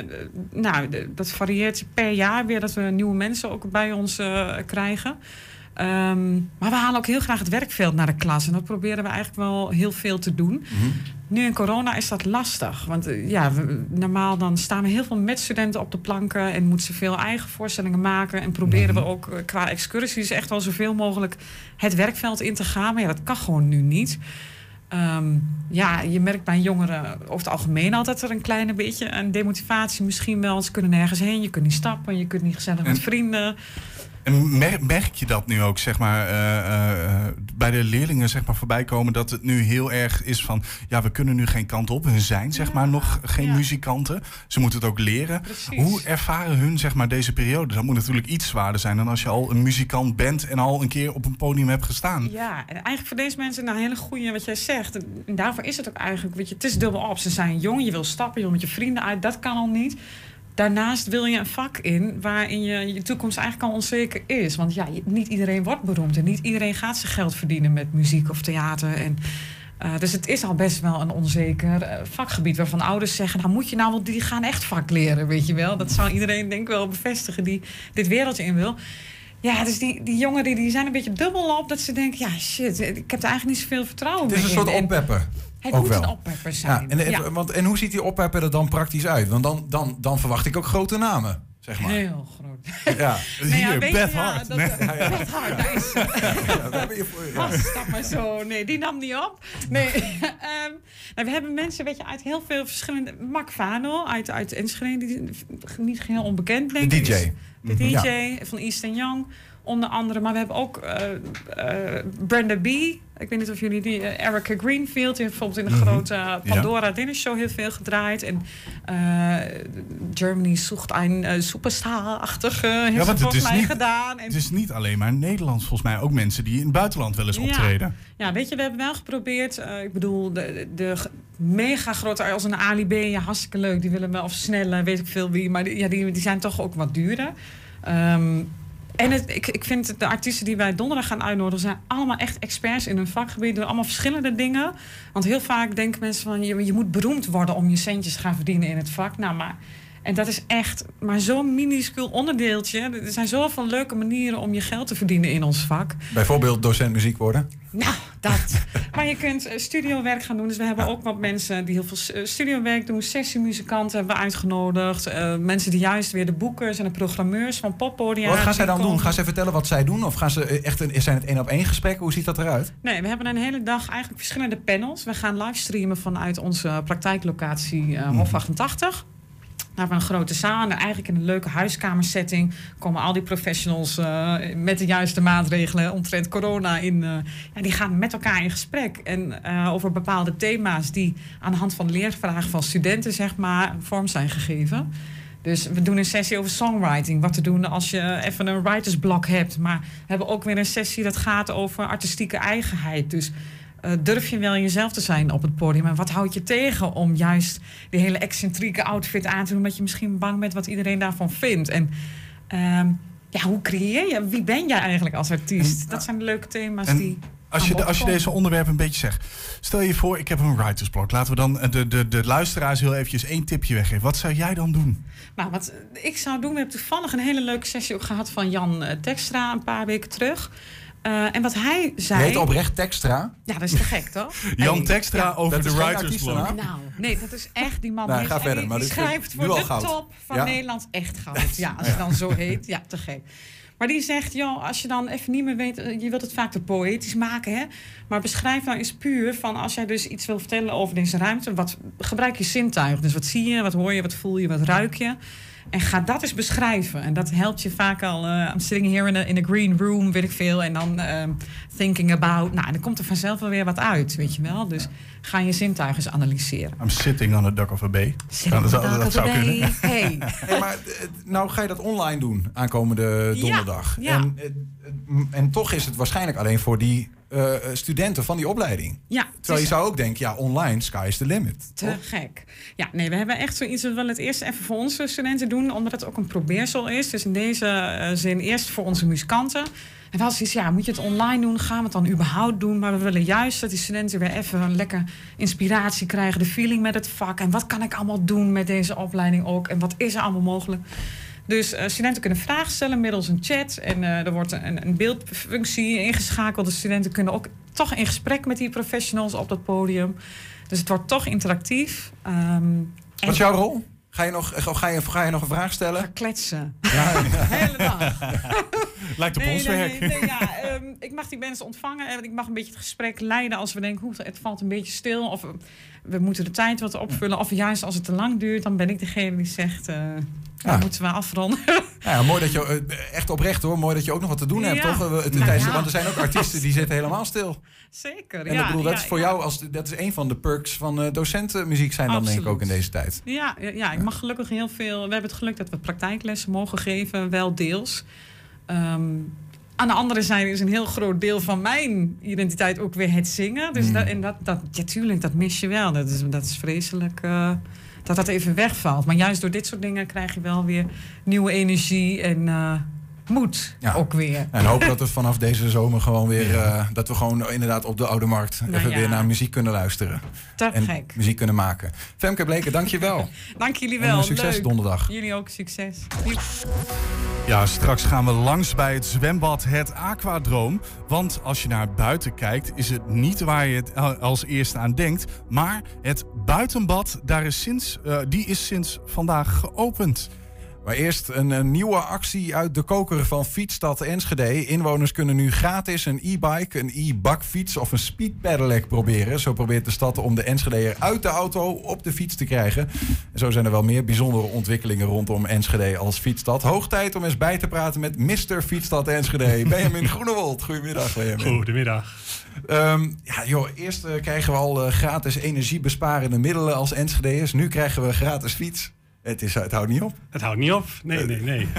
nou, dat varieert per jaar weer dat we nieuwe mensen ook bij ons uh, krijgen. Um, maar we halen ook heel graag het werkveld naar de klas. En dat proberen we eigenlijk wel heel veel te doen. Mm -hmm. Nu in corona is dat lastig. Want uh, ja, we, normaal dan staan we heel veel met studenten op de planken... en moeten ze veel eigen voorstellingen maken. En proberen mm -hmm. we ook uh, qua excursies echt wel zoveel mogelijk... het werkveld in te gaan. Maar ja, dat kan gewoon nu niet. Um, ja, je merkt bij jongeren over het algemeen altijd er een kleine beetje een demotivatie misschien wel. Ze kunnen nergens heen, je kunt niet stappen, je kunt niet gezellig en, met vrienden. En mer- merk je dat nu ook, zeg maar, eh, eh, eh, bij de leerlingen zeg maar, voorbij komen... dat het nu heel erg is van, ja, we kunnen nu geen kant op. Hun zijn, zeg maar, nog geen ja. muzikanten. Ze moeten het ook leren. Precies. Hoe ervaren hun, zeg maar, deze periode? Dat moet natuurlijk iets zwaarder zijn dan als je al een muzikant bent... en al een keer op een podium hebt gestaan. Ja, en eigenlijk voor deze mensen een hele goede wat jij zegt. En daarvoor is het ook eigenlijk, weet je, het is dubbel op. Ze zijn jong, je wil stappen, je wil met je vrienden uit, dat kan al niet. Daarnaast wil je een vak in waarin je, je toekomst eigenlijk al onzeker is. Want ja, niet iedereen wordt beroemd en niet iedereen gaat zijn geld verdienen met muziek of theater. En, eh, dus het is al best wel een onzeker eh, vakgebied waarvan ouders zeggen: Nou, moet je nou wel, die gaan echt vak leren, weet je wel. Dat zou iedereen denk ik wel bevestigen die dit wereldje in wil. Ja, dus die, die jongeren die zijn een beetje dubbel op dat ze denken: ja, shit, ik heb er eigenlijk niet zoveel vertrouwen Het is een soort in. Het ook moet wel. een oppepper Ja, zijn. en, en- Ja, Want, en hoe ziet die oppepper er dan praktisch uit? Want dan, dan, dan verwacht ik ook grote namen, zeg maar. heel groot. Ja, Nou ja, Hier, je, Beth ja, Hart. Nee. Beth Hart, daar is ze. ja. Ja. Dat maar zo. Nee, die nam niet op. Nee. ehm, nou, we hebben mensen weet je, uit heel veel verschillende... Mark Vano uit, uit Enschede, die niet heel onbekend, denk De ik. DJ. Is De DJ Ja. van East Young, onder andere. Maar we hebben ook eh, eh, Brenda B. Ik weet niet of jullie die... eh, Erica Greenfield, die heeft bijvoorbeeld in de Mhm. grote Pandora Dinnershow heel veel gedraaid. En Germany zoekt een want het volgens is mij niet- gedaan. En Het is niet alleen maar Nederlands, volgens mij ook mensen die in het buitenland wel eens Ja. optreden. Ja, weet je, we hebben wel geprobeerd. ik bedoel, de, de mega grote als een Ali B, ja, hartstikke leuk. Die willen wel of snelle, weet ik veel wie. Maar die, ja, die, die zijn toch ook wat duurder. Ehm, en ik, ik vind de artiesten die wij donderdag gaan uitnodigen... zijn allemaal echt experts in hun vakgebied. Doen allemaal verschillende dingen. Want heel vaak denken mensen van... je, je moet beroemd worden om je centjes te gaan verdienen in het vak. Nou, maar... En dat is echt maar zo'n minuscuul onderdeeltje. Er zijn zoveel leuke manieren om je geld te verdienen in ons vak. Bijvoorbeeld docent muziek worden. Nou, dat. maar je kunt eh, studiowerk gaan doen. Dus we hebben ook wat mensen die heel veel eh, studiowerk doen. Sessiemuzikanten hebben we uitgenodigd. Eh, mensen die juist weer de boekers en de programmeurs van poppodia... Wat gaan zij dan doen? Gaan ze vertellen wat zij doen? Of gaan ze echt een, zijn het één op één gesprekken? Hoe ziet dat eruit? Nee, we hebben een hele dag eigenlijk verschillende panels. We gaan livestreamen vanuit onze praktijklocatie eh, Hof 88. We een grote zaal. En eigenlijk in een leuke huiskamersetting komen al die professionals eh, met de juiste maatregelen omtrent corona in. ja, die gaan met elkaar in gesprek. En eh, over bepaalde thema's die aan de hand van leervragen van studenten, zeg maar, vorm zijn gegeven. Dus we doen een sessie over songwriting. Wat te doen als je even een writersblok hebt. Maar we hebben ook weer een sessie dat gaat over artistieke eigenheid. Dus eh, durf je wel jezelf te zijn op het podium? En wat houdt je tegen om juist die hele excentrieke outfit aan te doen... omdat je misschien bang bent wat iedereen daarvan vindt? En ehm, ja, hoe creëer je? Wie ben jij eigenlijk als artiest? dat zijn de leuke thema's en die... Als je, als je deze onderwerpen een beetje zegt. Stel je voor, ik heb een writersblok. Laten we dan eh, de, de, de luisteraars heel eventjes één tipje weggeven. Wat zou jij dan doen? Nou, wat ik zou doen, we hebben toevallig een hele leuke sessie ook gehad van Jan eh, Tekstra een paar weken terug. Eh, en wat hij zei. heet oprecht Textra. Ja, dat is te gek, toch? Jan Hey, ja. over de writersblok. artiestennaam. Nou, nee, dat is echt die man. Nou, die, ga verder, die, maar die schrijft voor de goud. top van Ja. Nederland echt goud. Ja, als je dan zo heet. Ja, te gek. Maar die zegt, joh, als je dan even niet meer weet... eh, je wilt het vaak te poëtisch maken, hè? Maar beschrijf nou eens puur van... als jij dus iets wil vertellen over deze ruimte... Wat, gebruik je zintuigen. Dus wat zie je, wat hoor je, wat voel je, wat ruik je... En ga dat eens beschrijven. En dat helpt je vaak al. eh I'm sitting here in a, in a green room, weet ik veel. En dan ehm, thinking about. Nou, en dan komt er vanzelf wel weer wat uit, weet je wel. Dus ga je zintuigen eens analyseren. I'm sitting on the dock of a bay. Nou, dat, zou- dat zou kunnen. Hey. Hey, maar eh, nou ga je dat online doen aankomende donderdag. ja. En, eh, en toch is het waarschijnlijk alleen voor die eh, studenten van die opleiding. Ja, Terwijl je zou ook denken, ja, online, sky is the limit. te toch? gek. Ja, nee, we hebben echt zoiets. We willen het eerst even voor onze studenten doen, omdat het ook een probeersel is. Dus in deze eh, zin eerst voor onze muzikanten. En wel zoiets, ja, moet je het online doen? Gaan we het dan überhaupt doen? Maar we willen juist dat die studenten weer even een lekker inspiratie krijgen. De feeling met het vak. En wat kan ik allemaal doen met deze opleiding ook? En wat is er allemaal mogelijk? Dus eh, studenten kunnen vragen stellen middels een chat. En eh, er wordt een, een beeldfunctie ingeschakeld. De studenten kunnen ook toch in gesprek met die professionals op dat podium. Dus het wordt toch interactief. Ehm, Wat is jouw rol? Ga je nog, ga je, ga je nog een vraag stellen? kletsen. Ja, De hele dag. Lijkt op Nee, ons nee, werk. nee, nee, ja, ehm, ik mag die mensen ontvangen en ik mag een beetje het gesprek leiden als we denken, hoe, het valt een beetje stil of we moeten de tijd wat opvullen. Of juist als het te lang duurt, dan ben ik degene die zegt, eh Ja. dan moeten we afronden. Nou ja, mooi dat je, eh, echt oprecht hoor, mooi dat je ook nog wat te doen hebt, toch? Eh, het- Nou ja. Want er zijn ook artiesten die zitten helemaal stil. Zeker, En ja. ik bedoel, dat is voor jou, als, dat is een van de perks van eh, docentenmuziek zijn dan denk ik ook in deze tijd. Ja, ja, ja, ik mag gelukkig heel veel. We hebben het geluk dat we praktijklessen mogen geven, wel deels. Ehm, aan de andere zijde is een heel groot deel van mijn identiteit ook weer het zingen. Dus Mm. dat, en dat, dat, ja, tuurlijk, dat mis je wel. Dat is, dat is vreselijk eh, dat dat even wegvalt. Maar juist door dit soort dingen krijg je wel weer nieuwe energie en eh, moed Ja. ook weer. En hoop dat we vanaf deze zomer gewoon weer, eh, dat we gewoon inderdaad op de Oude Markt Nou even ja. weer naar muziek kunnen luisteren. Te En gek. muziek kunnen maken. Femke Bleken, dank je wel. Dank jullie En wel. een succes Leuk. donderdag. Jullie ook succes. Ja, straks gaan we langs bij het zwembad Het Aquadroom. Want als je naar buiten kijkt, is het niet waar je het a- als eerste aan denkt. Maar het buitenbad, daar is sinds, eh, die is sinds vandaag geopend. Maar eerst een, een nieuwe actie uit de koker van Fietsstad Enschede. Inwoners kunnen nu gratis een e-bike, een e-bakfiets of een speedpedelec proberen. Zo probeert de stad om de Enschedeer uit de auto op de fiets te krijgen. En zo zijn er wel meer bijzondere ontwikkelingen rondom Enschede als fietsstad. Hoog tijd om eens bij te praten met Mr. Fietsstad Enschede. Benjamin Groenewold. Goedemiddag, Benjamin. Goedemiddag. Ehm, ja, joh, eerst eh, krijgen we al eh, gratis energiebesparende middelen als Enschedeers. Nu krijgen we gratis fiets. Het, is, het houdt niet op. Het houdt niet op. Nee, nee, nee.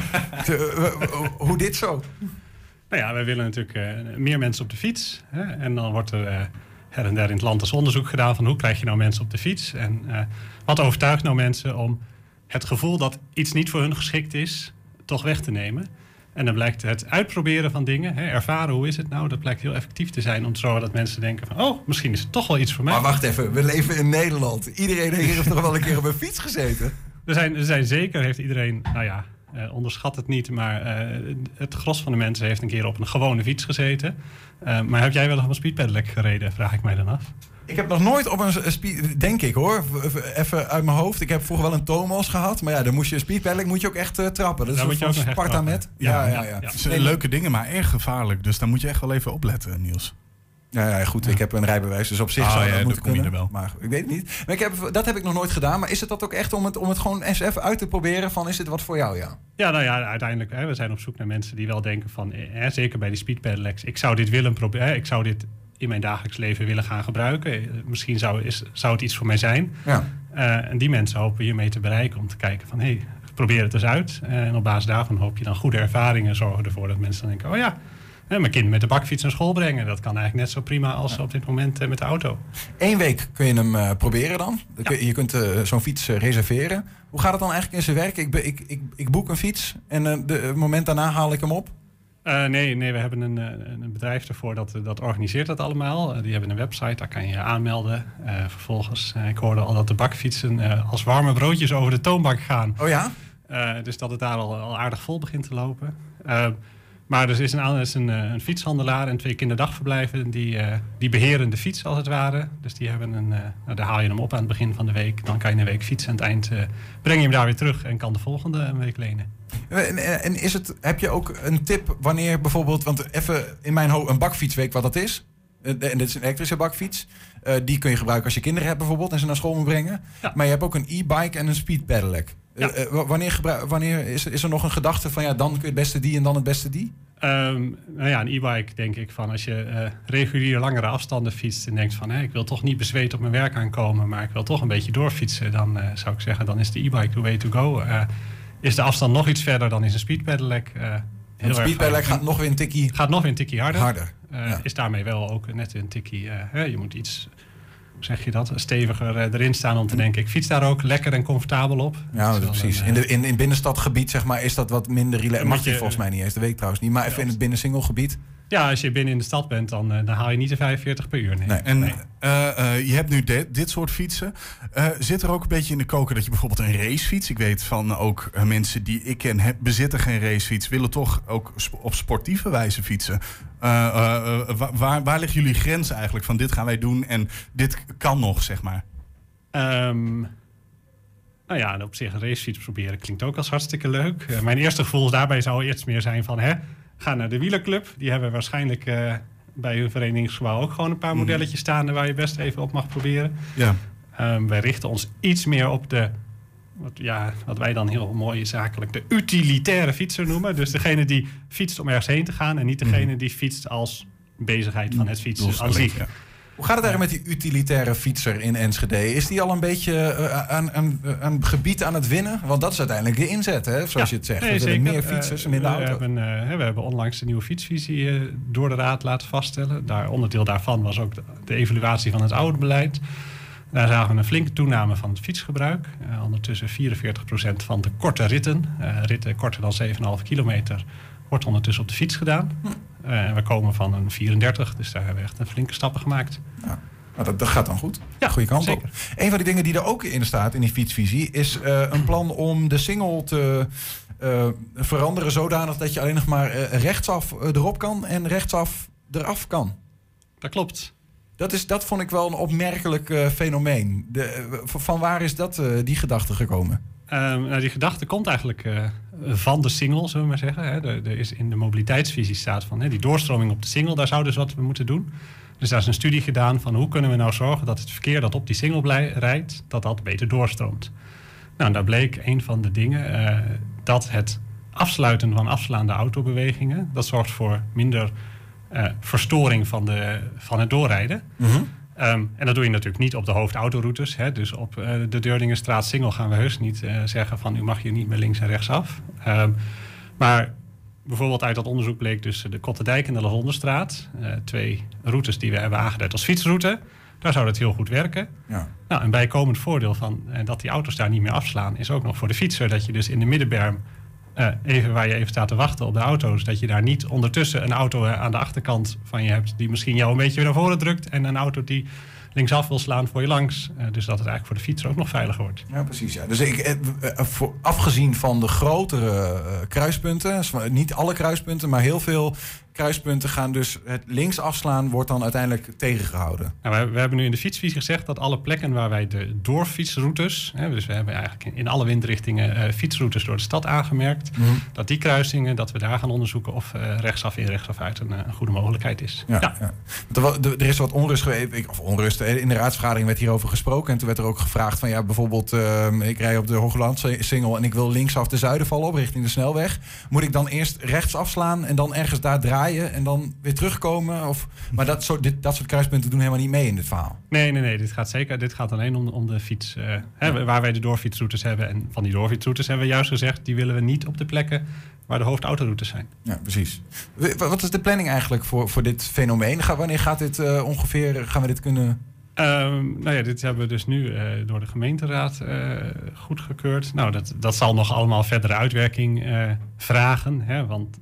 Eh, eh, Hoe dit zo? nou ja, wij willen natuurlijk eh, meer mensen op de fiets. Hè? En dan wordt er eh, her en der in het land eens onderzoek gedaan van hoe krijg je nou mensen op de fiets. En eh, wat overtuigt nou mensen om het gevoel dat iets niet voor hun geschikt is, toch weg te nemen. En dan blijkt het uitproberen van dingen, hè, ervaren hoe is het nou, dat blijkt heel effectief te zijn om te zorgen dat mensen denken van, oh, misschien is het toch wel iets voor mij. Maar wacht even, we leven in Nederland. Iedereen heeft toch wel een keer op een fiets gezeten? Er zijn, er zijn zeker, heeft iedereen, nou ja, eh, onderschat het niet, maar eh, het gros van de mensen heeft een keer op een gewone fiets gezeten. Eh, maar heb jij wel eens op een speedpedelec gereden, vraag ik mij dan af. Ik heb nog nooit op een speed... Denk ik hoor, even uit mijn hoofd. Ik heb vroeger wel een Thomas gehad. Maar ja, dan moest je een speedpedelec moet je ook echt eh, trappen. Dat is een van Sparta met. Ja, ja, Ja, ja. ja, Het zijn leuke dingen, maar erg gevaarlijk. Dus daar moet je echt wel even opletten, Niels. Ja, ja, goed. Ik heb een rijbewijs, dus op zich Ah, zou ja, dat moeten kunnen. wel. Maar ik weet het niet. Maar ik heb, dat heb ik nog nooit gedaan. Maar is het dat ook echt om het, om het gewoon eens even uit te proberen? Van is dit wat voor jou, ja? Ja, nou ja, uiteindelijk, hè, we zijn op zoek naar mensen die wel denken van, eh, zeker bij die speedpedelecs, ik zou dit willen proberen, ik zou dit in mijn dagelijks leven willen gaan gebruiken. Eh, Misschien zou, is, zou het iets voor mij zijn. Ja. Eh, en die mensen hopen hiermee te bereiken om te kijken van, hé, hey, probeer het eens uit. En op basis daarvan hoop je dan goede ervaringen zorgen ervoor dat mensen dan denken, oh ja, hè, mijn kind met de bakfiets naar school brengen, dat kan eigenlijk net zo prima als op dit moment eh, met de auto. Eén week kun je hem eh, proberen dan. Je- kunt eh, zo'n fiets eh, reserveren. Hoe gaat het dan eigenlijk in zijn werk? Ik, ik, ik, ik boek een fiets en de, het moment daarna haal ik hem op. Eh, nee, nee, we hebben een, een bedrijf ervoor dat, dat organiseert dat allemaal. Die hebben een website, daar kan je je aanmelden. Eh, vervolgens, eh, ik hoorde al dat de bakfietsen eh, als warme broodjes over de toonbank gaan. Oh ja? Eh, dus dat het daar al, al aardig vol begint te lopen. Maar er is een, er is een, eh, een fietshandelaar en twee kinderdagverblijven die, eh, die beheren de fiets als het ware. Dus die hebben een, eh, nou, daar haal je hem op aan het begin van de week. Dan kan je een week fietsen. Aan het eind breng je hem daar weer terug en kan de volgende een week lenen. En, en- is het, heb je ook een tip wanneer bijvoorbeeld, want even in mijn hoofd, een bakfiets weet ik wat dat is. En dit is een elektrische bakfiets. Die kun je gebruiken als je kinderen hebt bijvoorbeeld en ze naar school moet brengen. Ja. Maar je hebt ook een e-bike en een speed pedelec. Eh, Ja. eh, wa- wanneer wanneer is, is er nog een gedachte van ja, dan kun je het beste die en dan het beste die? Ehm, nou ja, een e-bike denk ik van als je eh regulier langere afstanden fietst en denkt van hé, ik wil toch niet bezweet op mijn werk aankomen, maar ik wil toch een beetje doorfietsen, dan zou ik zeggen, dan is de e-bike the way to go. Is de afstand nog iets verder, dan is een speed pedelec heel Een speed pedelec gaat nog weer een tikkie gaat nog weer een tikje harder. harder. Ja. Is daarmee wel ook net een tikkie, je moet iets, zeg je dat, steviger eh, erin staan om te denken, ik fiets daar ook lekker en comfortabel op. Ja, Dat precies. een, In, eh, de, in, in binnenstadgebied zeg maar, is dat wat minder relaxed. Mag je volgens mij niet eens, dat weet ik trouwens niet. Maar even in het binnensingelgebied. Ja, als je binnen in de stad bent, dan, eh, dan haal je niet de 45 per uur. Nee. Nee. En Nee. eh, eh, je hebt nu dit, dit soort fietsen. Zit er ook een beetje in de koker dat je bijvoorbeeld een racefiets... Ik weet van ook mensen die ik ken, heb, bezitten geen racefiets... willen toch ook sp- op sportieve wijze fietsen. Wa- waar, waar liggen jullie grenzen eigenlijk van dit gaan wij doen... en dit kan nog, zeg maar? Ehm, nou ja, en op zich een racefiets proberen klinkt ook als hartstikke leuk. Mijn eerste gevoel daarbij zou eerst meer zijn van... Hè, Ga naar de wielerclub. Die hebben waarschijnlijk eh, bij hun verenigingsgebouw ook gewoon een paar modelletjes staan... waar je best even op mag proberen. Ja. Ehm, wij richten ons iets meer op de, wat, ja, wat wij dan heel mooi zakelijk de utilitaire fietser noemen. Dus degene die fietst om ergens heen te gaan en niet degene die fietst als bezigheid van het fietsen aan zich. Ja. Hoe gaat het eigenlijk met die utilitaire fietser in Enschede? Is die al een beetje eh, aan, aan, aan gebied aan het winnen? Want dat is uiteindelijk de inzet, hè? zoals je het zegt. Nee, zeker. meer fietsers en Eh, minder we auto's. Hebben, eh, we hebben onlangs de nieuwe fietsvisie eh, door de Raad laten vaststellen. Daar, onderdeel daarvan was ook de, de evaluatie van het oude beleid. Daar zagen we een flinke toename van het fietsgebruik. Eh, ondertussen 44% van de korte ritten, eh, ritten korter dan 7,5 kilometer, wordt ondertussen op de fiets gedaan. En we komen van een 34, dus daar hebben we echt een flinke stappen gemaakt. Maar dat, dat gaat dan goed. Ja, Goede kant zeker. op. Een van die dingen die er ook in staat in die fietsvisie is eh, een plan om de single te eh, veranderen zodanig dat je alleen nog maar rechtsaf erop kan en rechtsaf eraf kan. Dat klopt. Dat, is, dat vond ik wel een opmerkelijk fenomeen. De, van waar is dat, die gedachte gekomen? Ehm, nou, die gedachte komt eigenlijk van de single, zullen we maar zeggen. Hè. Er, is in de mobiliteitsvisie staat van hè, die doorstroming op de single, daar zouden ze wat we moeten doen. Dus daar is een studie gedaan van hoe kunnen we nou zorgen dat het verkeer dat op die single rijdt, dat dat beter doorstroomt. Nou, daar bleek een van de dingen eh, dat het afsluiten van afslaande autobewegingen, dat zorgt voor minder eh, verstoring van, de, van het doorrijden. Ehm, en dat doe je natuurlijk niet op de hoofdautoroutes. Hè. Dus op eh, de Deurningenstraat Singel gaan we heus niet eh, zeggen van u mag hier niet meer links en rechts af. Ehm, maar bijvoorbeeld uit dat onderzoek bleek dus de Kotterdijk en de Lahonderstraat. eh twee routes die we hebben aangeduid als fietsroute. Daar zou dat heel goed werken. Ja. Nou, een bijkomend voordeel van dat die auto's daar niet meer afslaan... is ook nog voor de fietser dat je dus in de middenberm... eh, even waar je even staat te wachten op de auto's... dat je daar niet ondertussen een auto eh, aan de achterkant van je hebt... die misschien jou een beetje naar voren drukt... en een auto die linksaf wil slaan voor je langs. Eh, dus dat het eigenlijk voor de fietser ook nog veiliger wordt. Ja, precies. Ja. Dus ik, afgezien van de grotere kruispunten, niet alle kruispunten, maar heel veel kruispunten gaan dus het links afslaan, wordt dan uiteindelijk tegengehouden. Nou, we, we hebben nu in de fietsvisie gezegd dat alle plekken waar wij de doorfietsroutes... Hè, dus we hebben eigenlijk in, alle windrichtingen eh, fietsroutes door de stad aangemerkt... dat die kruisingen, dat we daar gaan onderzoeken of eh, rechtsaf in, rechtsaf uit een, eh, een goede mogelijkheid is. Ja, Er, is wat onrust geweest, of onrust, in de raadsvergadering werd hierover gesproken. En toen werd er ook gevraagd van ja, bijvoorbeeld, ehm, ik rij op de Hoogland-singel en ik wil linksaf de Zuiderval op richting de snelweg. Moet ik dan eerst rechts afslaan en dan ergens daar draaien en dan weer terugkomen? Of, maar dat soort, dit, dat soort kruispunten doen helemaal niet mee in dit verhaal. Nee, nee, nee. Dit gaat zeker. Dit gaat alleen om, om de fiets. eh, hè, waar wij de doorfietsroutes hebben. En van die doorfietsroutes hebben we juist gezegd... die willen we niet op de plekken waar de hoofdautoroutes zijn. Ja, precies. Wat is de planning eigenlijk voor, voor dit fenomeen? Ga, wanneer gaat dit eh, ongeveer, gaan we dit kunnen... Ehm, nou ja, dit hebben we dus nu eh, door de gemeenteraad eh, goedgekeurd. Nou, dat, dat zal nog allemaal verdere uitwerking vragen. Hè, want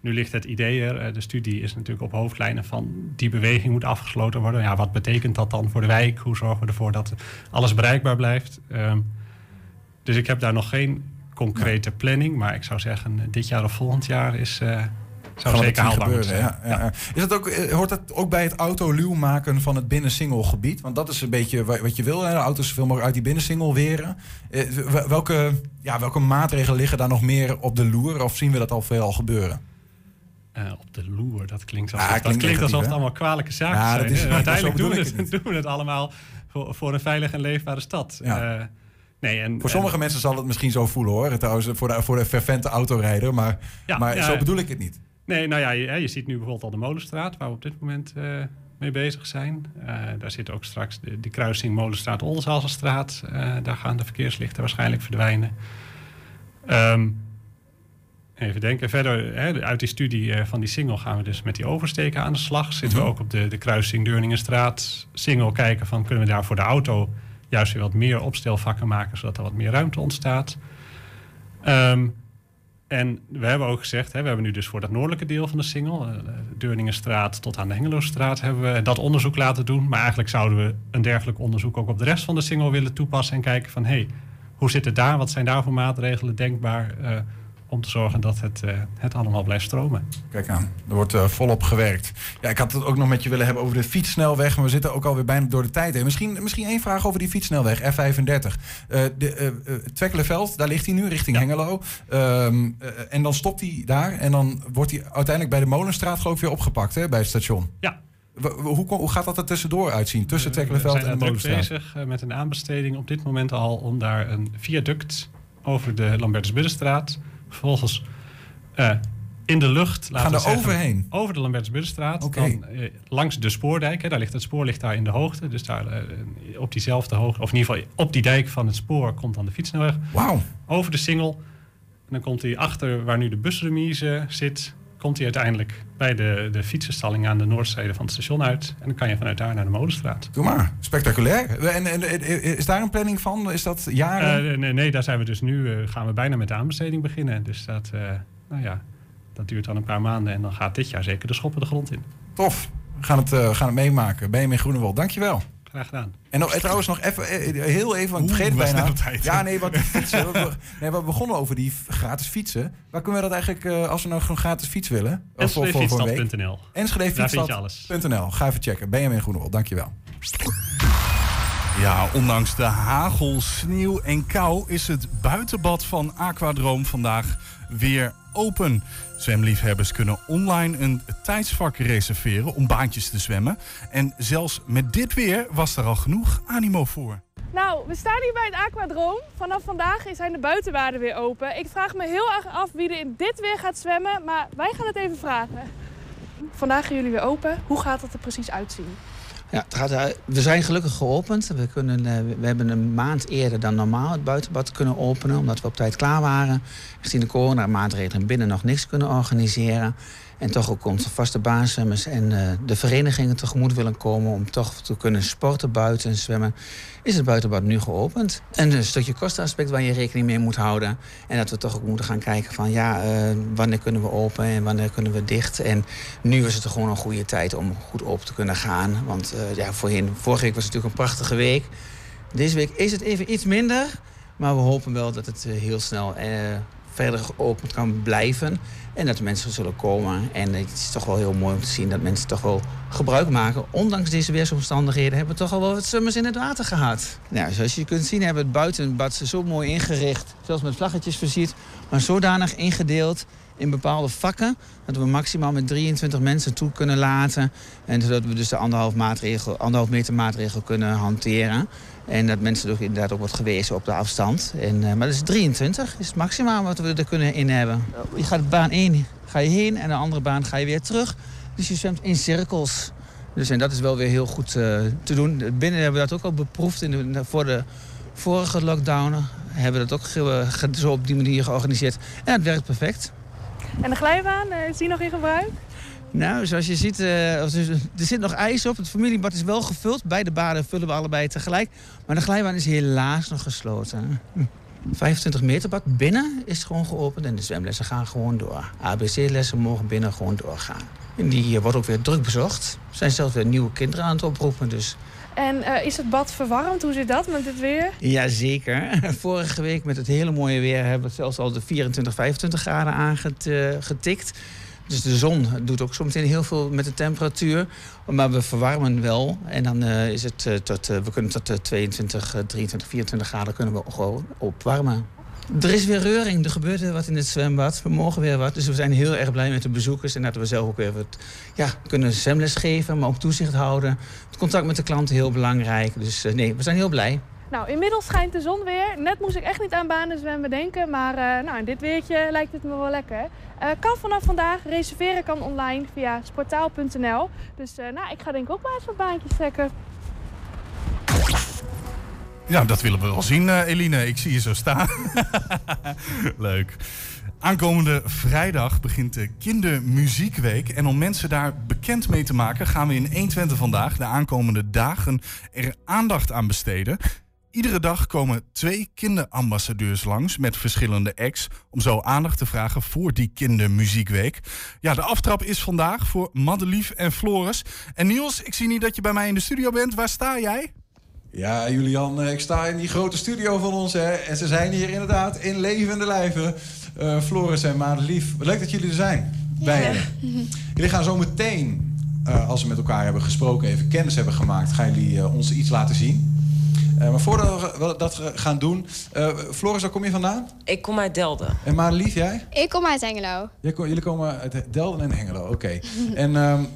nu ligt het idee er. eh, de studie is natuurlijk op hoofdlijnen van die beweging moet afgesloten worden. Ja, wat betekent dat dan voor de wijk? Hoe zorgen we ervoor dat alles bereikbaar blijft? Ehm, dus ik heb daar nog geen concrete planning. Maar ik zou zeggen, eh, dit jaar of volgend jaar is... eh zou zeker haalbaar zijn. Ja, ja, ja. Is dat ook, hoort dat ook bij het autoluw maken van het binnensingelgebied? Want dat is een beetje wa- wat je wil. Hè? De auto's zoveel mogelijk uit die binnensingel weren. Welke, ja, welke maatregelen liggen daar nog meer op de loer? Of zien we dat al veel al gebeuren? Eh, op de loer, dat klinkt alsof, Ja, dat klinkt klinkt alsof het allemaal kwalijke zaken Ja, zijn. dat is Uiteindelijk doen we, het, het doen we het allemaal voor, voor een veilige en leefbare stad. Ja. Eh, nee, en, Voor sommige mensen zal het misschien zo voelen hoor. Trouwens, voor de, voor de fervente autorijder. Maar, Ja, maar zo bedoel ik het niet. Nee, nou ja, je, je ziet nu bijvoorbeeld al de Molenstraat, waar we op dit moment eh, mee bezig zijn. Daar zit ook straks de, de kruising Molenstraat-Oldenzalenstraat. Eh daar gaan de verkeerslichten waarschijnlijk verdwijnen. Ehm, even denken. Verder, hè, uit die studie eh, van die single gaan we dus met die oversteken aan de slag. Zitten we Mhm. ook op de, de kruising Deurningenstraat single kijken van kunnen we daar voor de auto juist weer wat meer opstelvakken maken, zodat er wat meer ruimte ontstaat. Ehm, en we hebben ook gezegd, hè, we hebben nu dus voor dat noordelijke deel van de Singel, eh, de Deurningenstraat tot aan de Hengelostraat, hebben we dat onderzoek laten doen. Maar eigenlijk zouden we een dergelijk onderzoek ook op de rest van de Singel willen toepassen en kijken van, hé, hey, hoe zit het daar? Wat zijn daar voor maatregelen denkbaar? eh, om te zorgen dat het, eh, het allemaal blijft stromen. Kijk aan, er wordt uh, volop gewerkt. Ja, ik had het ook nog met je willen hebben over de fietssnelweg, maar we zitten ook alweer bijna door de tijd heen. Misschien, misschien één vraag over die fietssnelweg, F35. Uh, de, Twekkelenveld, daar ligt hij nu, richting Hengelo. Um, en dan stopt hij daar en dan wordt hij uiteindelijk bij de Molenstraat geloof ik weer opgepakt, hè, bij het station. Ja, hoe, hoe, gaat dat er tussendoor uitzien? Tussen Twekkelenveld en de Molenstraat? We zijn bezig met een aanbesteding op dit moment al om daar een viaduct over de Lambertus Buddenstraat Vervolgens uh, in de lucht. Laten Gaan er overheen? Over de Lambertsbuddenstraat. Okay. Dan, uh, langs de spoordijk. Hè, daar ligt, het spoor ligt daar in de hoogte. Dus daar uh, op diezelfde hoogte, of in ieder geval op die dijk van het spoor, komt dan de fietssnelweg. Wauw. Over de singel. En dan komt hij achter waar nu de busremise zit komt hij uiteindelijk bij de, de fietsenstalling aan de noordzijde van het station uit. En dan kan je vanuit daar naar de Molenstraat. Doe maar, spectaculair. En, en, is daar een planning van? Is dat jaren? Uh, nee, nee, daar zijn we dus nu, uh, gaan we bijna met de aanbesteding beginnen. Dus dat, uh, nou ja, dat duurt dan een paar maanden en dan gaat dit jaar zeker de schoppen de grond in. Tof, we gaan het, gaan het meemaken. Benjamin Groenewold, dankjewel. Graag gedaan. En nog, trouwens nog even, eh, heel even, want ik vergeet bijna. Ja, nee, wat fietsen. we, nee, we begonnen over die gratis fietsen. Waar kunnen we dat eigenlijk, als we nou gewoon gratis fiets willen? Enschedefietsstad.nl Enschedefietsstad.nl. Ga even checken. Benjamin Groenewald, dankjewel. Ja, ondanks de hagel, sneeuw en kou is het buitenbad van Aquadroom vandaag weer open. Zwemliefhebbers kunnen online een tijdsvak reserveren om baantjes te zwemmen. En zelfs met dit weer was er al genoeg animo voor. Nou, we staan hier bij het Aquadroom. Vanaf vandaag zijn de buitenwaarden weer open. Ik vraag me heel erg af wie er in dit weer gaat zwemmen, maar wij gaan het even vragen. Vandaag gaan jullie weer open. Hoe gaat dat er precies uitzien? Ja, gaat, eh, we zijn gelukkig geopend. We, kunnen, eh, we hebben een maand eerder dan normaal het buitenbad kunnen openen, omdat we op tijd klaar waren. Gezien de coronamaatregelen binnen nog niks kunnen organiseren. En toch ook onze vaste baanzwemmers en uh, de verenigingen tegemoet willen komen om toch te kunnen sporten buiten en zwemmen, is het buitenbad nu geopend. En een stukje kostenaspect waar je rekening mee moet houden. En dat we toch ook moeten gaan kijken van ja, uh, wanneer kunnen we open en wanneer kunnen we dicht. En nu is het gewoon een goede tijd om goed open te kunnen gaan. Want uh, ja, voorheen, vorige week was het natuurlijk een prachtige week. Deze week is het even iets minder. Maar we hopen wel dat het heel snel verder geopend kan blijven. En dat mensen zullen komen. En het is toch wel heel mooi om te zien dat mensen toch wel gebruik maken. Ondanks deze weersomstandigheden hebben we toch al wel wat zwemmers in het water gehad. Nou, zoals je kunt zien hebben we het buitenbad zo mooi ingericht. Zelfs met vlaggetjes versierd. Maar zodanig ingedeeld in bepaalde vakken. Dat we maximaal met 23 mensen toe kunnen laten. En zodat we dus de anderhalf, anderhalf meter maatregel kunnen hanteren. En dat mensen ook inderdaad ook wordt gewezen op de afstand. En, uh, maar dat is 23, is het maximaal wat we er kunnen in hebben. Je gaat baan 1 ga je heen en de andere baan ga je weer terug. Dus je zwemt in cirkels. Dus en dat is wel weer heel goed uh, te doen. Binnen hebben we dat ook al beproefd in de, voor de vorige lockdown. Hebben we dat ook zo op die manier georganiseerd. En het werkt perfect. En de glijbaan, uh, is die nog in gebruik? Nou, zoals je ziet, uh, er zit nog ijs op. Het familiebad is wel gevuld. Beide baden vullen we allebei tegelijk. Maar de glijbaan is helaas nog gesloten. 25 meter bad binnen is gewoon geopend en de zwemlessen gaan gewoon door. ABC-lessen mogen binnen gewoon doorgaan. En die wordt ook weer druk bezocht. Er zijn zelfs weer nieuwe kinderen aan het oproepen. Dus en uh, is het bad verwarmd? Hoe zit dat met het weer? Jazeker. Vorige week met het hele mooie weer hebben we zelfs al de 24, 25 graden aangetikt. Dus de zon doet ook soms heel veel met de temperatuur. Maar we verwarmen wel. En dan uh, is het uh, tot, we kunnen tot 22, 23, 24 graden kunnen we gewoon opwarmen. Er is weer reuring. Er gebeurt weer wat in het zwembad. We mogen weer wat. Dus we zijn heel erg blij met de bezoekers. En dat we zelf ook weer wat ja, kunnen zwemles geven, maar ook toezicht houden. Het contact met de klanten heel belangrijk. Dus nee, we zijn heel blij. Nou, inmiddels schijnt de zon weer. Net moest ik echt niet aan banen zwemmen denken. Maar uh, nou, in dit weertje lijkt het me wel lekker. Kan vanaf vandaag. Reserveren kan online via sportaal.nl. Dus nou, ik ga denk ik ook maar eens wat baantjes trekken. Ja, dat willen we wel zien, Eline. Ik zie je zo staan. Leuk. Aankomende vrijdag begint de Kindermuziekweek. En om mensen daar bekend mee te maken, gaan we in 120 vandaag, de aankomende dagen, er aandacht aan besteden. Iedere dag komen twee kinderambassadeurs langs met verschillende acts om zo aandacht te vragen voor die kindermuziekweek. Ja, de aftrap is vandaag voor Madelief en Floris. En Niels, ik zie niet dat je bij mij in de studio bent. Waar sta jij? Ja, Julian, eh, ik sta in die grote studio van ons. Hè, en ze zijn hier inderdaad in levende lijven. Uh, Floris en Madelief, leuk dat jullie er zijn. Ja. Bij jullie gaan zo meteen, uh, als we met elkaar hebben gesproken, even kennis hebben gemaakt, gaan jullie uh, ons iets laten zien. maar voordat we dat gaan doen, Floris, waar kom je vandaan? Ik kom uit Delden. En Madelief, jij? Ik kom uit Hengelo. jullie komen uit Delden en Hengelo, oké. en um,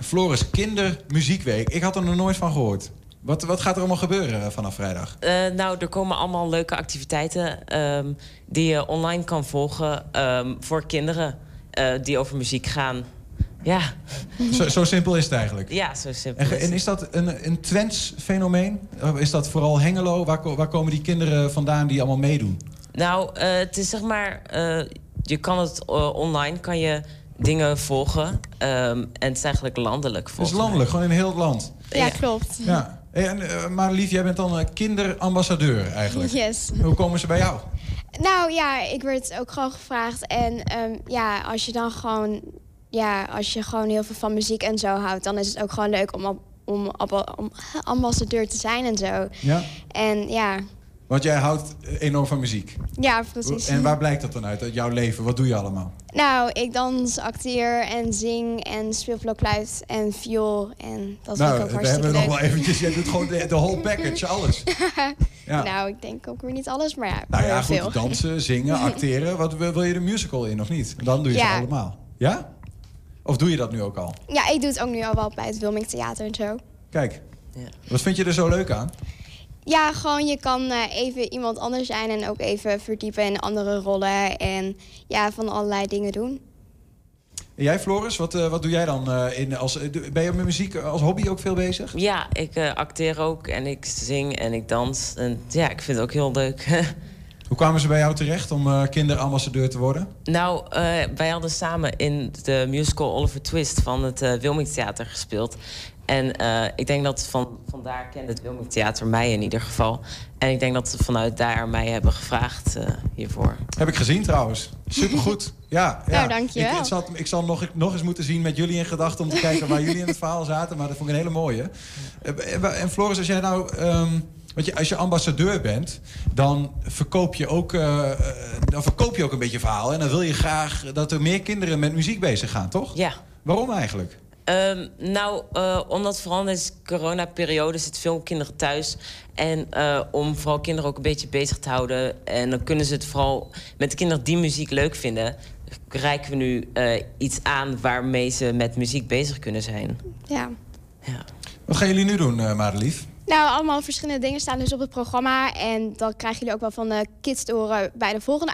Floris, Kindermuziekweek. Ik had er nog nooit van gehoord. Wat, wat gaat er allemaal gebeuren eh, vanaf vrijdag? Uh, nou, er komen allemaal leuke activiteiten um, die je online kan volgen um, voor kinderen uh, die over muziek gaan. Ja. Zo, zo, simpel is het eigenlijk? Ja, zo simpel. En, is en is dat een, een Twents fenomeen? Is dat vooral Hengelo? Waar, waar komen die kinderen vandaan die allemaal meedoen? Nou, uh, het is zeg maar... je kan het online, kan je dingen volgen. Um, en het is eigenlijk landelijk. Het is landelijk, gewoon in heel het land. Ja, klopt. Ja. En, uh, Marlief, jij bent dan kinderambassadeur eigenlijk. Yes. Hoe komen ze bij jou? Nou ja, ik werd ook gewoon gevraagd. En um, ja, als je dan gewoon... Ja, als je gewoon heel veel van muziek en zo houdt... dan is het ook gewoon leuk om, om, om, om ambassadeur te zijn en zo. Ja? En ja... Want jij houdt enorm van muziek. Ja, precies. En waar blijkt dat dan uit, uit jouw leven? Wat doe je allemaal? Nou, ik dans, acteer en zing en speel blokfluit en viool. En dat nou, vind ik ook hartstikke leuk. Nou, we hebben nog wel eventjes... Jij doet gewoon de, de whole package, alles. ja. Nou, ik denk ook weer niet alles, maar ja, Nou ja, goed, veel. dansen, zingen, acteren. Wat, wil je de musical in of niet? Dan doe je ja. ze allemaal. Ja? Of doe je dat nu ook al? Ja, ik doe het ook nu al wel bij het Wilming Theater en zo. Kijk, ja. wat vind je er zo leuk aan? Ja, gewoon je kan uh, even iemand anders zijn en ook even verdiepen in andere rollen en ja, van allerlei dingen doen. En jij, Floris, wat, uh, wat doe jij dan? Uh, in, als, ben je met muziek als hobby ook veel bezig? Ja, ik acteer ook en ik zing en ik dans. En ja, ik vind het ook heel leuk. Hoe kwamen ze bij jou terecht om kinderambassadeur te worden? Nou, wij hadden samen in de musical Oliver Twist van het Wilming Theater gespeeld. En uh, ik denk dat van, vandaar kende het Wilming Theater mij in ieder geval. En ik denk dat ze vanuit daar mij hebben gevraagd uh, hiervoor. Heb ik gezien trouwens. Supergoed. Ja, ja. Nou, dankjewel. Ik, ik, zal, ik zal nog, nog eens moeten zien met jullie in gedachten... om te kijken waar jullie in het verhaal zaten. Maar dat vond ik een hele mooie. En Floris, als jij nou... Um, want je, als je ambassadeur bent, dan verkoop je ook, uh, dan verkoop je ook een beetje verhaal. En dan wil je graag dat er meer kinderen met muziek bezig gaan, toch? Ja. Waarom eigenlijk? Um, nou, uh, omdat vooral in deze coronaperiode zitten veel kinderen thuis. En uh, om vooral kinderen ook een beetje bezig te houden. En dan kunnen ze het vooral met de kinderen die muziek leuk vinden... reiken we nu uh, iets aan waarmee ze met muziek bezig kunnen zijn. Ja. ja. Wat gaan jullie nu doen, uh, Madelief? Nou, allemaal verschillende dingen staan dus op het programma. En dat krijgen jullie ook wel van de kids te horen bij de volgende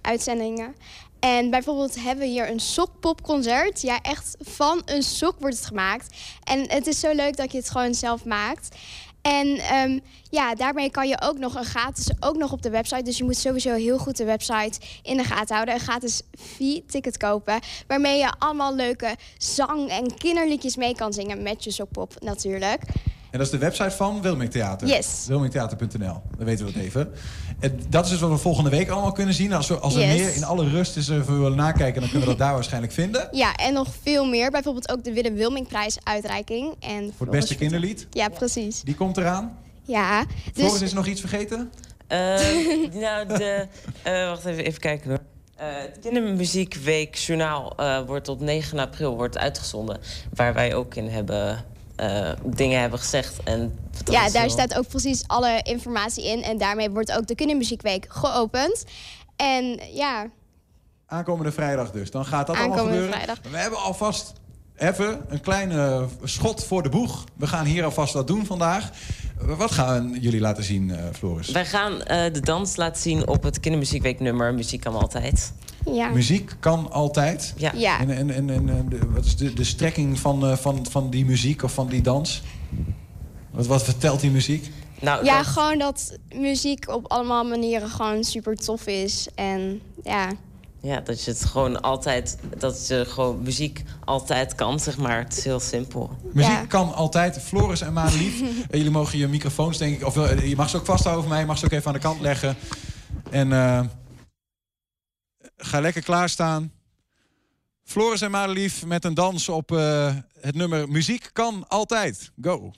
uitzendingen. En bijvoorbeeld hebben we hier een sokpopconcert. Ja, echt van een sok wordt het gemaakt. En het is zo leuk dat je het gewoon zelf maakt. En um, ja, daarmee kan je ook nog een gratis, ook nog op de website. Dus je moet sowieso heel goed de website in de gaten houden. Een gratis V-ticket kopen. Waarmee je allemaal leuke zang- en kinderliedjes mee kan zingen. Met je sokpop natuurlijk. En dat is de website van Wilming Theater. Yes. Wilmingtheater.nl. Dan weten we het even. En dat is dus wat we volgende week allemaal kunnen zien. Als we, als we meer in alle rust is even willen nakijken, dan kunnen we dat daar waarschijnlijk vinden. Ja, en nog veel meer. Bijvoorbeeld ook de Willem Wilmingprijs uitreiking. En Voor het beste kinderlied? Ja, precies. Die komt eraan? Ja. Dus... Is nog iets vergeten? Uh, nou, de... Uh, wacht even, even kijken hoor. Uh, het Journaal uh, wordt op 9 april wordt uitgezonden. Waar wij ook in hebben uh, dingen hebben gezegd. En ja, daar staat ook precies alle informatie in. En daarmee wordt ook de Kindermuziekweek geopend. En ja... Aankomende vrijdag dus. Dan gaat dat allemaal gebeuren. Vrijdag. We hebben alvast even een kleine schot voor de boeg. We gaan hier alvast wat doen vandaag. Wat gaan jullie laten zien, uh, Floris? Wij gaan uh, de dans laten zien op het Kindermuziekweeknummer Muziek kan altijd. Ja. Muziek kan altijd? Ja. ja. En, en, en, en de, wat is de, de strekking van, uh, van, van die muziek of van die dans? Wat, wat vertelt die muziek? Nou, ja, dat... gewoon dat muziek op allemaal manieren gewoon super tof is. En ja... Ja, dat je het gewoon altijd, dat je gewoon muziek altijd kan, zeg maar. Het is heel simpel. Muziek ja. kan altijd. Floris en Madelief, jullie mogen je microfoons, denk ik, of je mag ze ook vasthouden voor mij, je mag ze ook even aan de kant leggen. En uh, ga lekker klaarstaan. Floris en Madelief met een dans op uh, het nummer Muziek kan altijd. Go.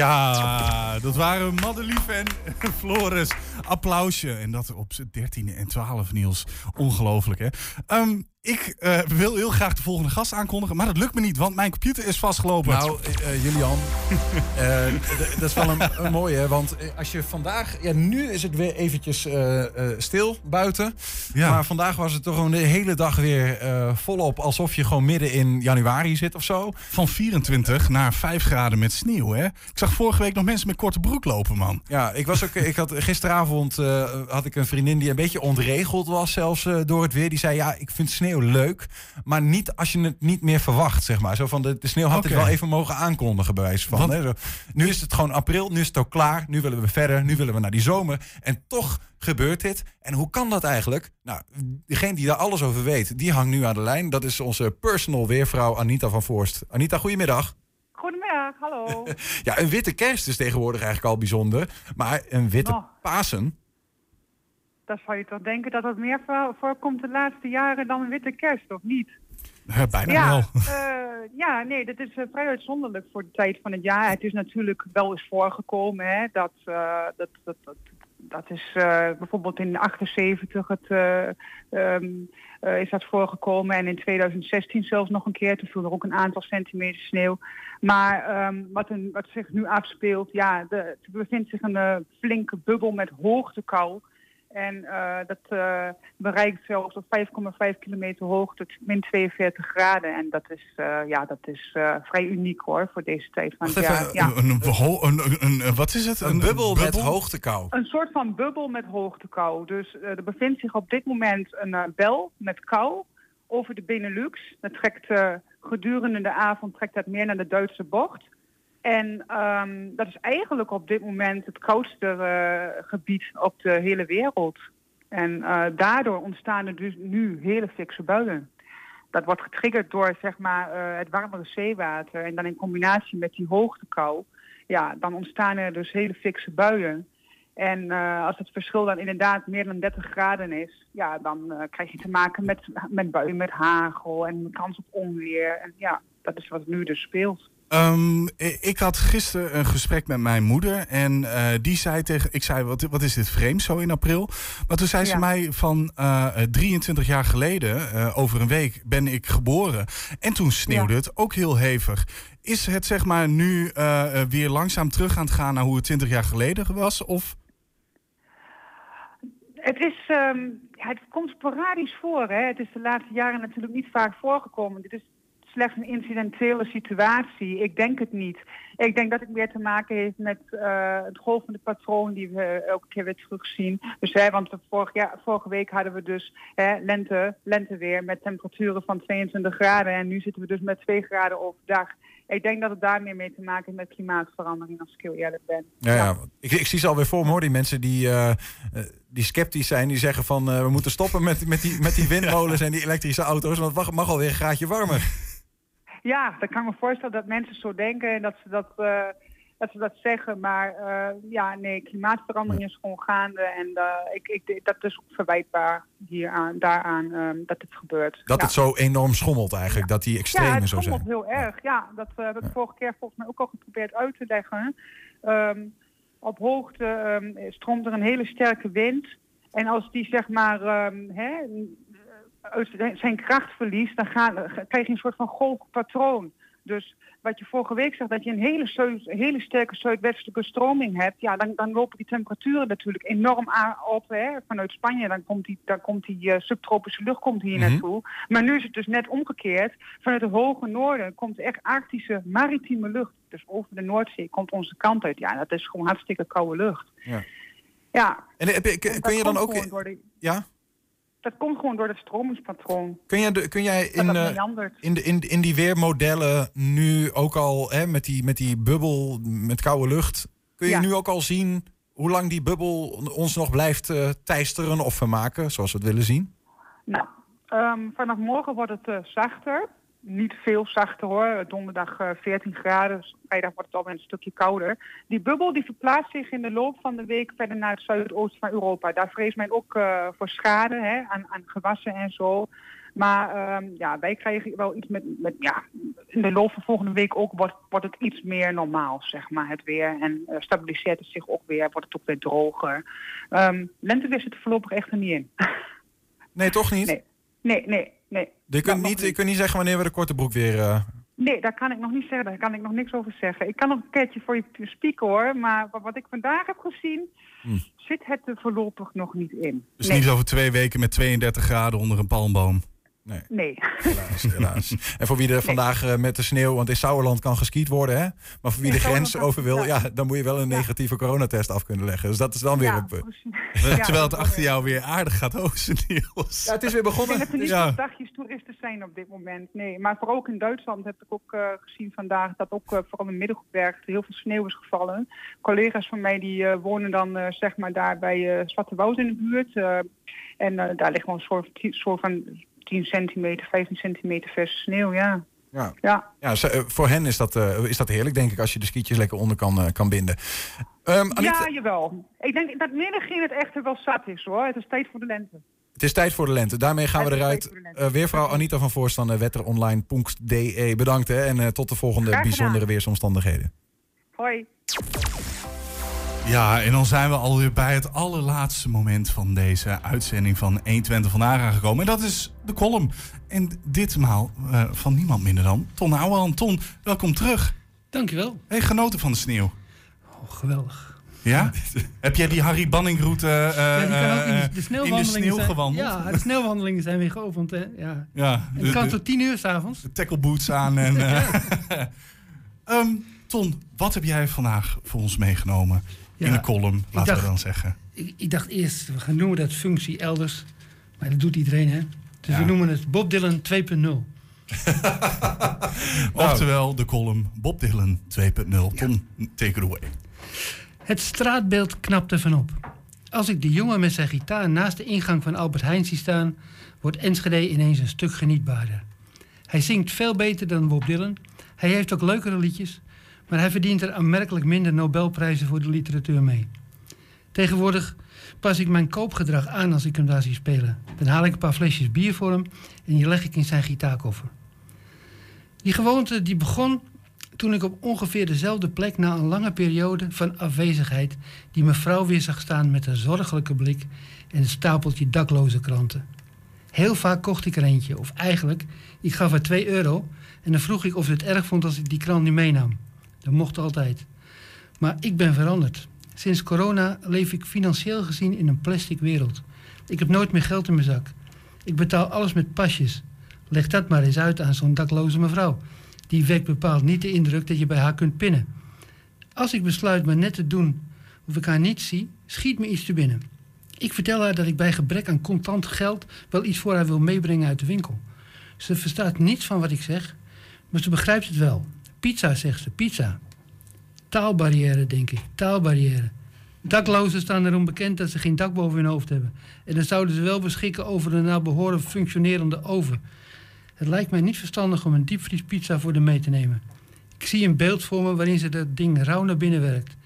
Ja, dat waren Madelief en Floris. Applausje. En dat op z'n 13e en 12 Niels. Ongelooflijk, hè? Ehm, ik uh, wil heel graag de volgende gast aankondigen, maar dat lukt me niet, want mijn computer is vastgelopen. Nou, uh, Julian, uh, dat is wel een, een, mooie, want als je vandaag... Ja, nu is het weer eventjes stil buiten. Ja. Maar vandaag was het toch gewoon de hele dag weer volop... alsof je gewoon midden in januari zit of zo. Van 24 naar 5 graden met sneeuw, hè? Ik zag vorige week nog mensen met korte broek lopen, man. Ja, ik was ook... ik had, gisteravond had ik een vriendin die een beetje ontregeld was zelfs door het weer. Die zei, ja, ik vind sneeuw leuk. Maar niet als je het niet meer verwacht, zeg maar. Zo van de, de sneeuw had okay. het wel even mogen aankondigen, bij wijze van. Hè? Zo, nu is het gewoon april, nu is het ook klaar. Nu willen we verder, nu willen we naar die zomer. En toch gebeurt dit. En hoe kan dat eigenlijk? Nou, degene die daar alles over weet, die hangt nu aan de lijn. Dat is onze personal weervrouw Anita van Voorst. Anita, goedemiddag. Goedemiddag, hallo. ja, een witte kerst is tegenwoordig eigenlijk al bijzonder. Maar een witte Pasen, dan zou je toch denken dat het meer voorkomt de laatste jaren dan een witte kerst, of niet? Ja, bijna ja, wel. Uh, ja, nee, dat is uh, vrij uitzonderlijk voor de tijd van het jaar. Het is natuurlijk wel eens voorgekomen hè, dat, uh, dat, dat, dat, dat is bijvoorbeeld in 78 het, um, is dat voorgekomen en in 2016 zelfs nog een keer. Toen viel er ook een aantal centimeter sneeuw. Maar um, wat, een, wat zich nu afspeelt, ja, de, er bevindt zich een flinke bubbel met hoogtekou. En uh, dat uh, bereikt zelfs op 5,5 kilometer hoogte min 42 graden. En dat is, uh, ja, dat is vrij uniek hoor, voor deze tijd van het jaar. Ja. Een, een, een, wat is het? Een, bubbel, bubbel, met hoogtekou. Een soort van bubbel met hoogtekou. Dus er bevindt zich op dit moment een bel met kou over de Benelux. Dat trekt gedurende de avond trekt dat meer naar de Duitse bocht. En um, dat is eigenlijk op dit moment het koudste uh, gebied op de hele wereld. En uh, daardoor ontstaan er dus nu hele fikse buien. Dat wordt getriggerd door zeg maar, uh, het warmere zeewater. En dan in combinatie met die hoogtekou. Ja, dan ontstaan er dus hele fikse buien. En als het verschil dan inderdaad meer dan 30 graden is, ja, dan krijg je te maken met, met buien met hagel en kans op onweer. En ja, dat is wat nu dus speelt. Um, ik had gisteren een gesprek met mijn moeder. En uh, die zei tegen. Ik zei: wat, wat is dit vreemd zo in april? Maar toen zei ja. ze mij: van uh, 23 jaar geleden, uh, over een week, ben ik geboren. En toen sneeuwde ja. het ook heel hevig. Is het zeg maar nu weer langzaam terug aan het gaan naar hoe het 20 jaar geleden was? Of? Het is. Um, ja, het komt sporadisch voor. Hè? Het is de laatste jaren natuurlijk niet vaak voorgekomen. Dit is slechts een incidentele situatie. Ik denk het niet. Ik denk dat het meer te maken heeft met uh, het golvende patroon die we elke keer weer terugzien. Dus, hè, want vorig jaar, vorige week hadden we dus hè, lente, lenteweer met temperaturen van 22 graden. En nu zitten we dus met 2 graden overdag. Ik denk dat het daarmee mee te maken heeft met klimaatverandering, als ik heel eerlijk ben. Ja, ja. Ik, ik, zie ze alweer voor me hoor, die mensen die, uh, die sceptisch zijn. Die zeggen van uh, we moeten stoppen met, met, die, met die windmolens en die elektrische auto's. Want het mag alweer een graadje warmer. Ja, dan kan ik me voorstellen dat mensen zo denken en dat ze dat, uh, dat, ze dat zeggen. Maar uh, ja, nee, klimaatverandering is gewoon gaande. En uh, ik, ik, dat is ook verwijtbaar hieraan, daaraan um, dat het gebeurt. Dat ja. het zo enorm schommelt eigenlijk, dat die extreme zo zijn. Ja, het schommelt heel erg. Ja, dat heb ik vorige keer volgens mij ook al geprobeerd uit te leggen. Um, op hoogte um, stroomt er een hele sterke wind. En als die zeg maar um, hè, zijn kracht verliest, dan ga, krijg je een soort van golfpatroon. Dus wat je vorige week zag, dat je een hele, zuid, hele sterke zuidwestelijke stroming hebt, ja, dan, dan lopen die temperaturen natuurlijk enorm op. Hè. Vanuit Spanje, dan komt die, dan komt die uh, subtropische lucht komt hier mm -hmm. naartoe. Maar nu is het dus net omgekeerd. Vanuit het hoge noorden komt echt arctische maritieme lucht. Dus over de Noordzee komt onze kant uit. Ja, dat is gewoon hartstikke koude lucht. Ja. ja. En heb je, kun, kun je dan ook... Ja? Dat komt gewoon door het stromingspatroon. Kun, jij, kun jij in, uh, in, de, in, in die weermodellen nu ook al, hè, met, die, met die bubbel, met koude lucht, kun je ja. nu ook al zien hoe lang die bubbel ons nog blijft uh, teisteren of vermaken, zoals we het willen zien? Nou, um, vanaf morgen wordt het uh, zachter niet veel zachter hoor. Donderdag uh, 14 graden, vrijdag wordt het alweer een stukje kouder. Die bubbel die verplaatst zich in de loop van de week verder naar het zuidoosten van Europa. Daar vreest men ook uh, voor schade hè, aan, aan gewassen en zo. Maar ehm, ja, wij krijgen wel iets met, met ja, in de loop van volgende week ook wordt, wordt het iets meer normaal, zeg maar, het weer. En uh, stabiliseert het zich ook weer, wordt het ook weer droger. Um, lenteweer zit er voorlopig echt er niet in. nee, toch niet? Nee, nee, nee. Nee. Je kunt, niet, je kunt niet zeggen wanneer we de korte broek weer... Uh... Nee, daar kan ik nog niet zeggen. Daar kan ik nog niks over zeggen. Ik kan nog een keertje voor je spieken hoor. Maar wat ik vandaag heb gezien, hm. zit het er voorlopig nog niet in. Dus niet over twee weken met 32 graden onder een palmboom? Nee. nee. Helaas, helaas. En voor wie er vandaag uh, met de sneeuw, want in Sauerland kan geskiet worden, hè? Maar voor wie de grens over wil, ja. dan moet je wel een negatieve coronatest af kunnen leggen. Dus dat is dan weer een punt. Terwijl het achter jou weer aardig gaat oosten, Niels. Ja, het is weer begonnen. Ik denk dat er niet ja. dagjes toeristen zijn op dit moment. Nee, maar vooral ook in Duitsland heb ik ook uh, gezien vandaag dat ook uh, vooral in Middelburg heel veel sneeuw is gevallen. Collega's van mij die wonen dan zeg maar daar bij Zwarte Woud in de buurt. en daar ligt gewoon een soort, soort van 10 centimeter, 15 centimeter verse sneeuw, ja. Ja, ja. ja eh, voor hen is dat, uh, is dat heerlijk, denk ik, als je de skietjes lekker onder kan, uh, kan binden. Um, Anita... Ja, jawel. Ik denk dat midden het echt wel zat is, hoor. Het is tijd voor de lente. Het is tijd voor de lente. Daarmee gaan we eruit. Uh, weervrouw Anita van Voorstand, wetteronline.de. Bedankt hè, en tot de volgende bijzondere weersomstandigheden. Hoi. Ja, en dan zijn we alweer bij het allerlaatste moment van deze uitzending van 120 vandaag aangekomen. En dat is de column. En ditmaal uh, van niemand minder dan Ton Ouwehand. Ton, welkom terug. Dankjewel. Hey, genoten van de sneeuw? Oh, geweldig. Ja? Heb jij die Harry Banningroute uh, ja, die kan ook in de, de sneeuw zijn, gewandeld? Ja, de sneeuwwandelingen zijn weer geopend. Hè? Ja. ja en het kan tot tien uur s'avonds. De tackleboots aan. En, uh, um, Ton, wat heb jij vandaag voor ons meegenomen? In de column, laten we dan zeggen. Ik, ik, dacht eerst, we gaan noemen dat functie elders. Maar dat doet iedereen, hè? Dus we noemen het Bob Dylan 2.0. Oftewel de column Bob Dylan 2.0. Tom, take it away. Het straatbeeld knapte van op. Als ik de jongen met zijn gitaar naast de ingang van Albert Heijn zie staan... wordt Enschede ineens een stuk genietbaarder. Hij zingt veel beter dan Bob Dylan. Hij heeft ook leukere liedjes. Maar hij verdient er aanmerkelijk minder Nobelprijzen voor de literatuur mee. Tegenwoordig pas ik mijn koopgedrag aan als ik hem daar zie spelen. Dan haal ik een paar flesjes bier voor hem en die leg ik in zijn gitaarkoffer. Die gewoonte die begon toen ik op ongeveer dezelfde plek na een lange periode van afwezigheid die mevrouw weer zag staan met een zorgelijke blik en een stapeltje dakloze kranten. Heel vaak kocht ik er eentje, of eigenlijk, ik gaf haar 2 euro en dan vroeg ik of ze het erg vond als ik die krant niet meenam. Dat mocht altijd. Maar ik ben veranderd. Sinds corona leef ik financieel gezien in een plastic wereld. Ik heb nooit meer geld in mijn zak. Ik betaal alles met pasjes. Leg dat maar eens uit aan zo'n dakloze mevrouw. Die wekt bepaald niet de indruk dat je bij haar kunt pinnen. Als ik besluit maar net te doen of ik haar niet zie, schiet me iets te binnen. Ik vertel haar dat ik bij gebrek aan contant geld wel iets voor haar wil meebrengen uit de winkel. Ze verstaat niets van wat ik zeg, maar ze begrijpt het wel. Pizza, zegt ze, pizza. Taalbarrière, denk ik, taalbarrière. Daklozen staan erom bekend dat ze geen dak boven hun hoofd hebben. En dan zouden ze wel beschikken over een naar behoren functionerende oven. Het lijkt mij niet verstandig om een diepvriespizza voor de mee te nemen. Ik zie een beeld voor me waarin ze dat ding rauw naar binnen werkt.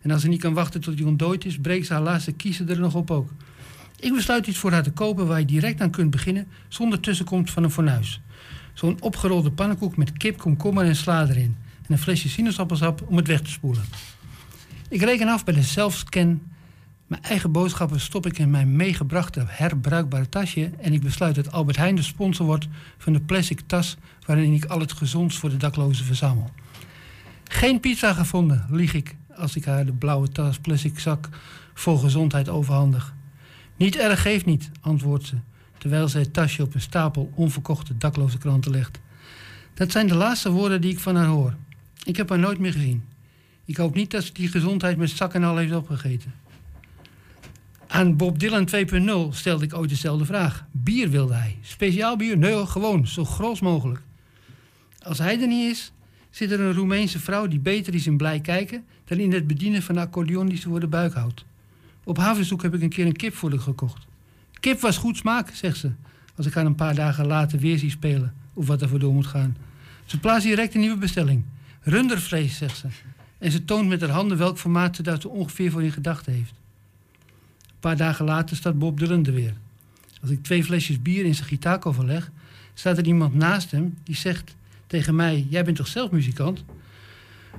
En als ze niet kan wachten tot hij ontdooid is, breekt ze haar laatste kiezen er nog op ook. Ik besluit iets voor haar te kopen waar je direct aan kunt beginnen zonder tussenkomst van een fornuis. Zo'n opgerolde pannenkoek met kip, komkommer en sla erin. En een flesje sinaasappelsap om het weg te spoelen. Ik reken af bij de zelfscan. Mijn eigen boodschappen stop ik in mijn meegebrachte herbruikbare tasje. En ik besluit dat Albert Heijn de sponsor wordt van de plastic tas waarin ik al het gezondst voor de daklozen verzamel. Geen pizza gevonden, lieg ik als ik haar de blauwe tas plastic zak vol gezondheid overhandig. Niet erg geeft niet, antwoordt ze terwijl zij het tasje op een stapel onverkochte dakloze kranten legt. Dat zijn de laatste woorden die ik van haar hoor. Ik heb haar nooit meer gezien. Ik hoop niet dat ze die gezondheid met zak en al heeft opgegeten. Aan Bob Dylan 2.0 stelde ik ooit dezelfde vraag. Bier wilde hij. Speciaal bier? Nee, gewoon, zo groot mogelijk. Als hij er niet is, zit er een Roemeense vrouw die beter is in blij kijken dan in het bedienen van een accordeon die ze voor de buik houdt. Op havenzoek heb ik een keer een kip haar gekocht. Kip was goed smaak, zegt ze. Als ik haar een paar dagen later weer zie spelen. Of wat er voor door moet gaan. Ze plaatst direct een nieuwe bestelling. Rundervlees, zegt ze. En ze toont met haar handen welk formaat ze daar zo ongeveer voor in gedachten heeft. Een paar dagen later staat Bob de Runder weer. Als ik twee flesjes bier in zijn gitaarkoffer leg, staat er iemand naast hem die zegt tegen mij: Jij bent toch zelf muzikant?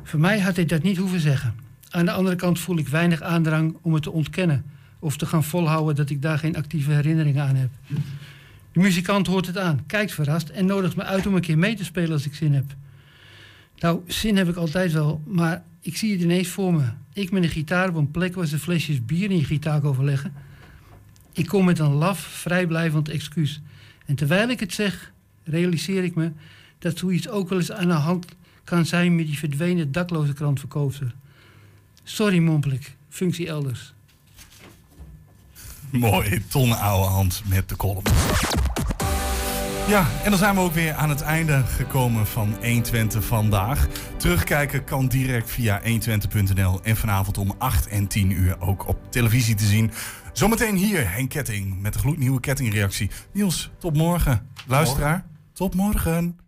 Voor mij had hij dat niet hoeven zeggen. Aan de andere kant voel ik weinig aandrang om het te ontkennen of te gaan volhouden dat ik daar geen actieve herinneringen aan heb. De muzikant hoort het aan, kijkt verrast en nodigt me uit om een keer mee te spelen als ik zin heb. Nou, zin heb ik altijd wel, maar ik zie het ineens voor me. Ik met een gitaar op een plek waar ze flesjes bier in je gitaar leggen. Ik kom met een laf, vrijblijvend excuus. En terwijl ik het zeg, realiseer ik me dat zoiets ook wel eens aan de hand kan zijn met die verdwenen dakloze krantverkoopster. Sorry, mompel ik. Functie elders. Mooi, Ton hand met de column. Ja, en dan zijn we ook weer aan het einde gekomen van 120 vandaag. Terugkijken kan direct via 120.nl en vanavond om 8 en 10 uur ook op televisie te zien. Zometeen hier Henk Ketting met de gloednieuwe kettingreactie. Niels, tot morgen. Luisteraar, tot morgen.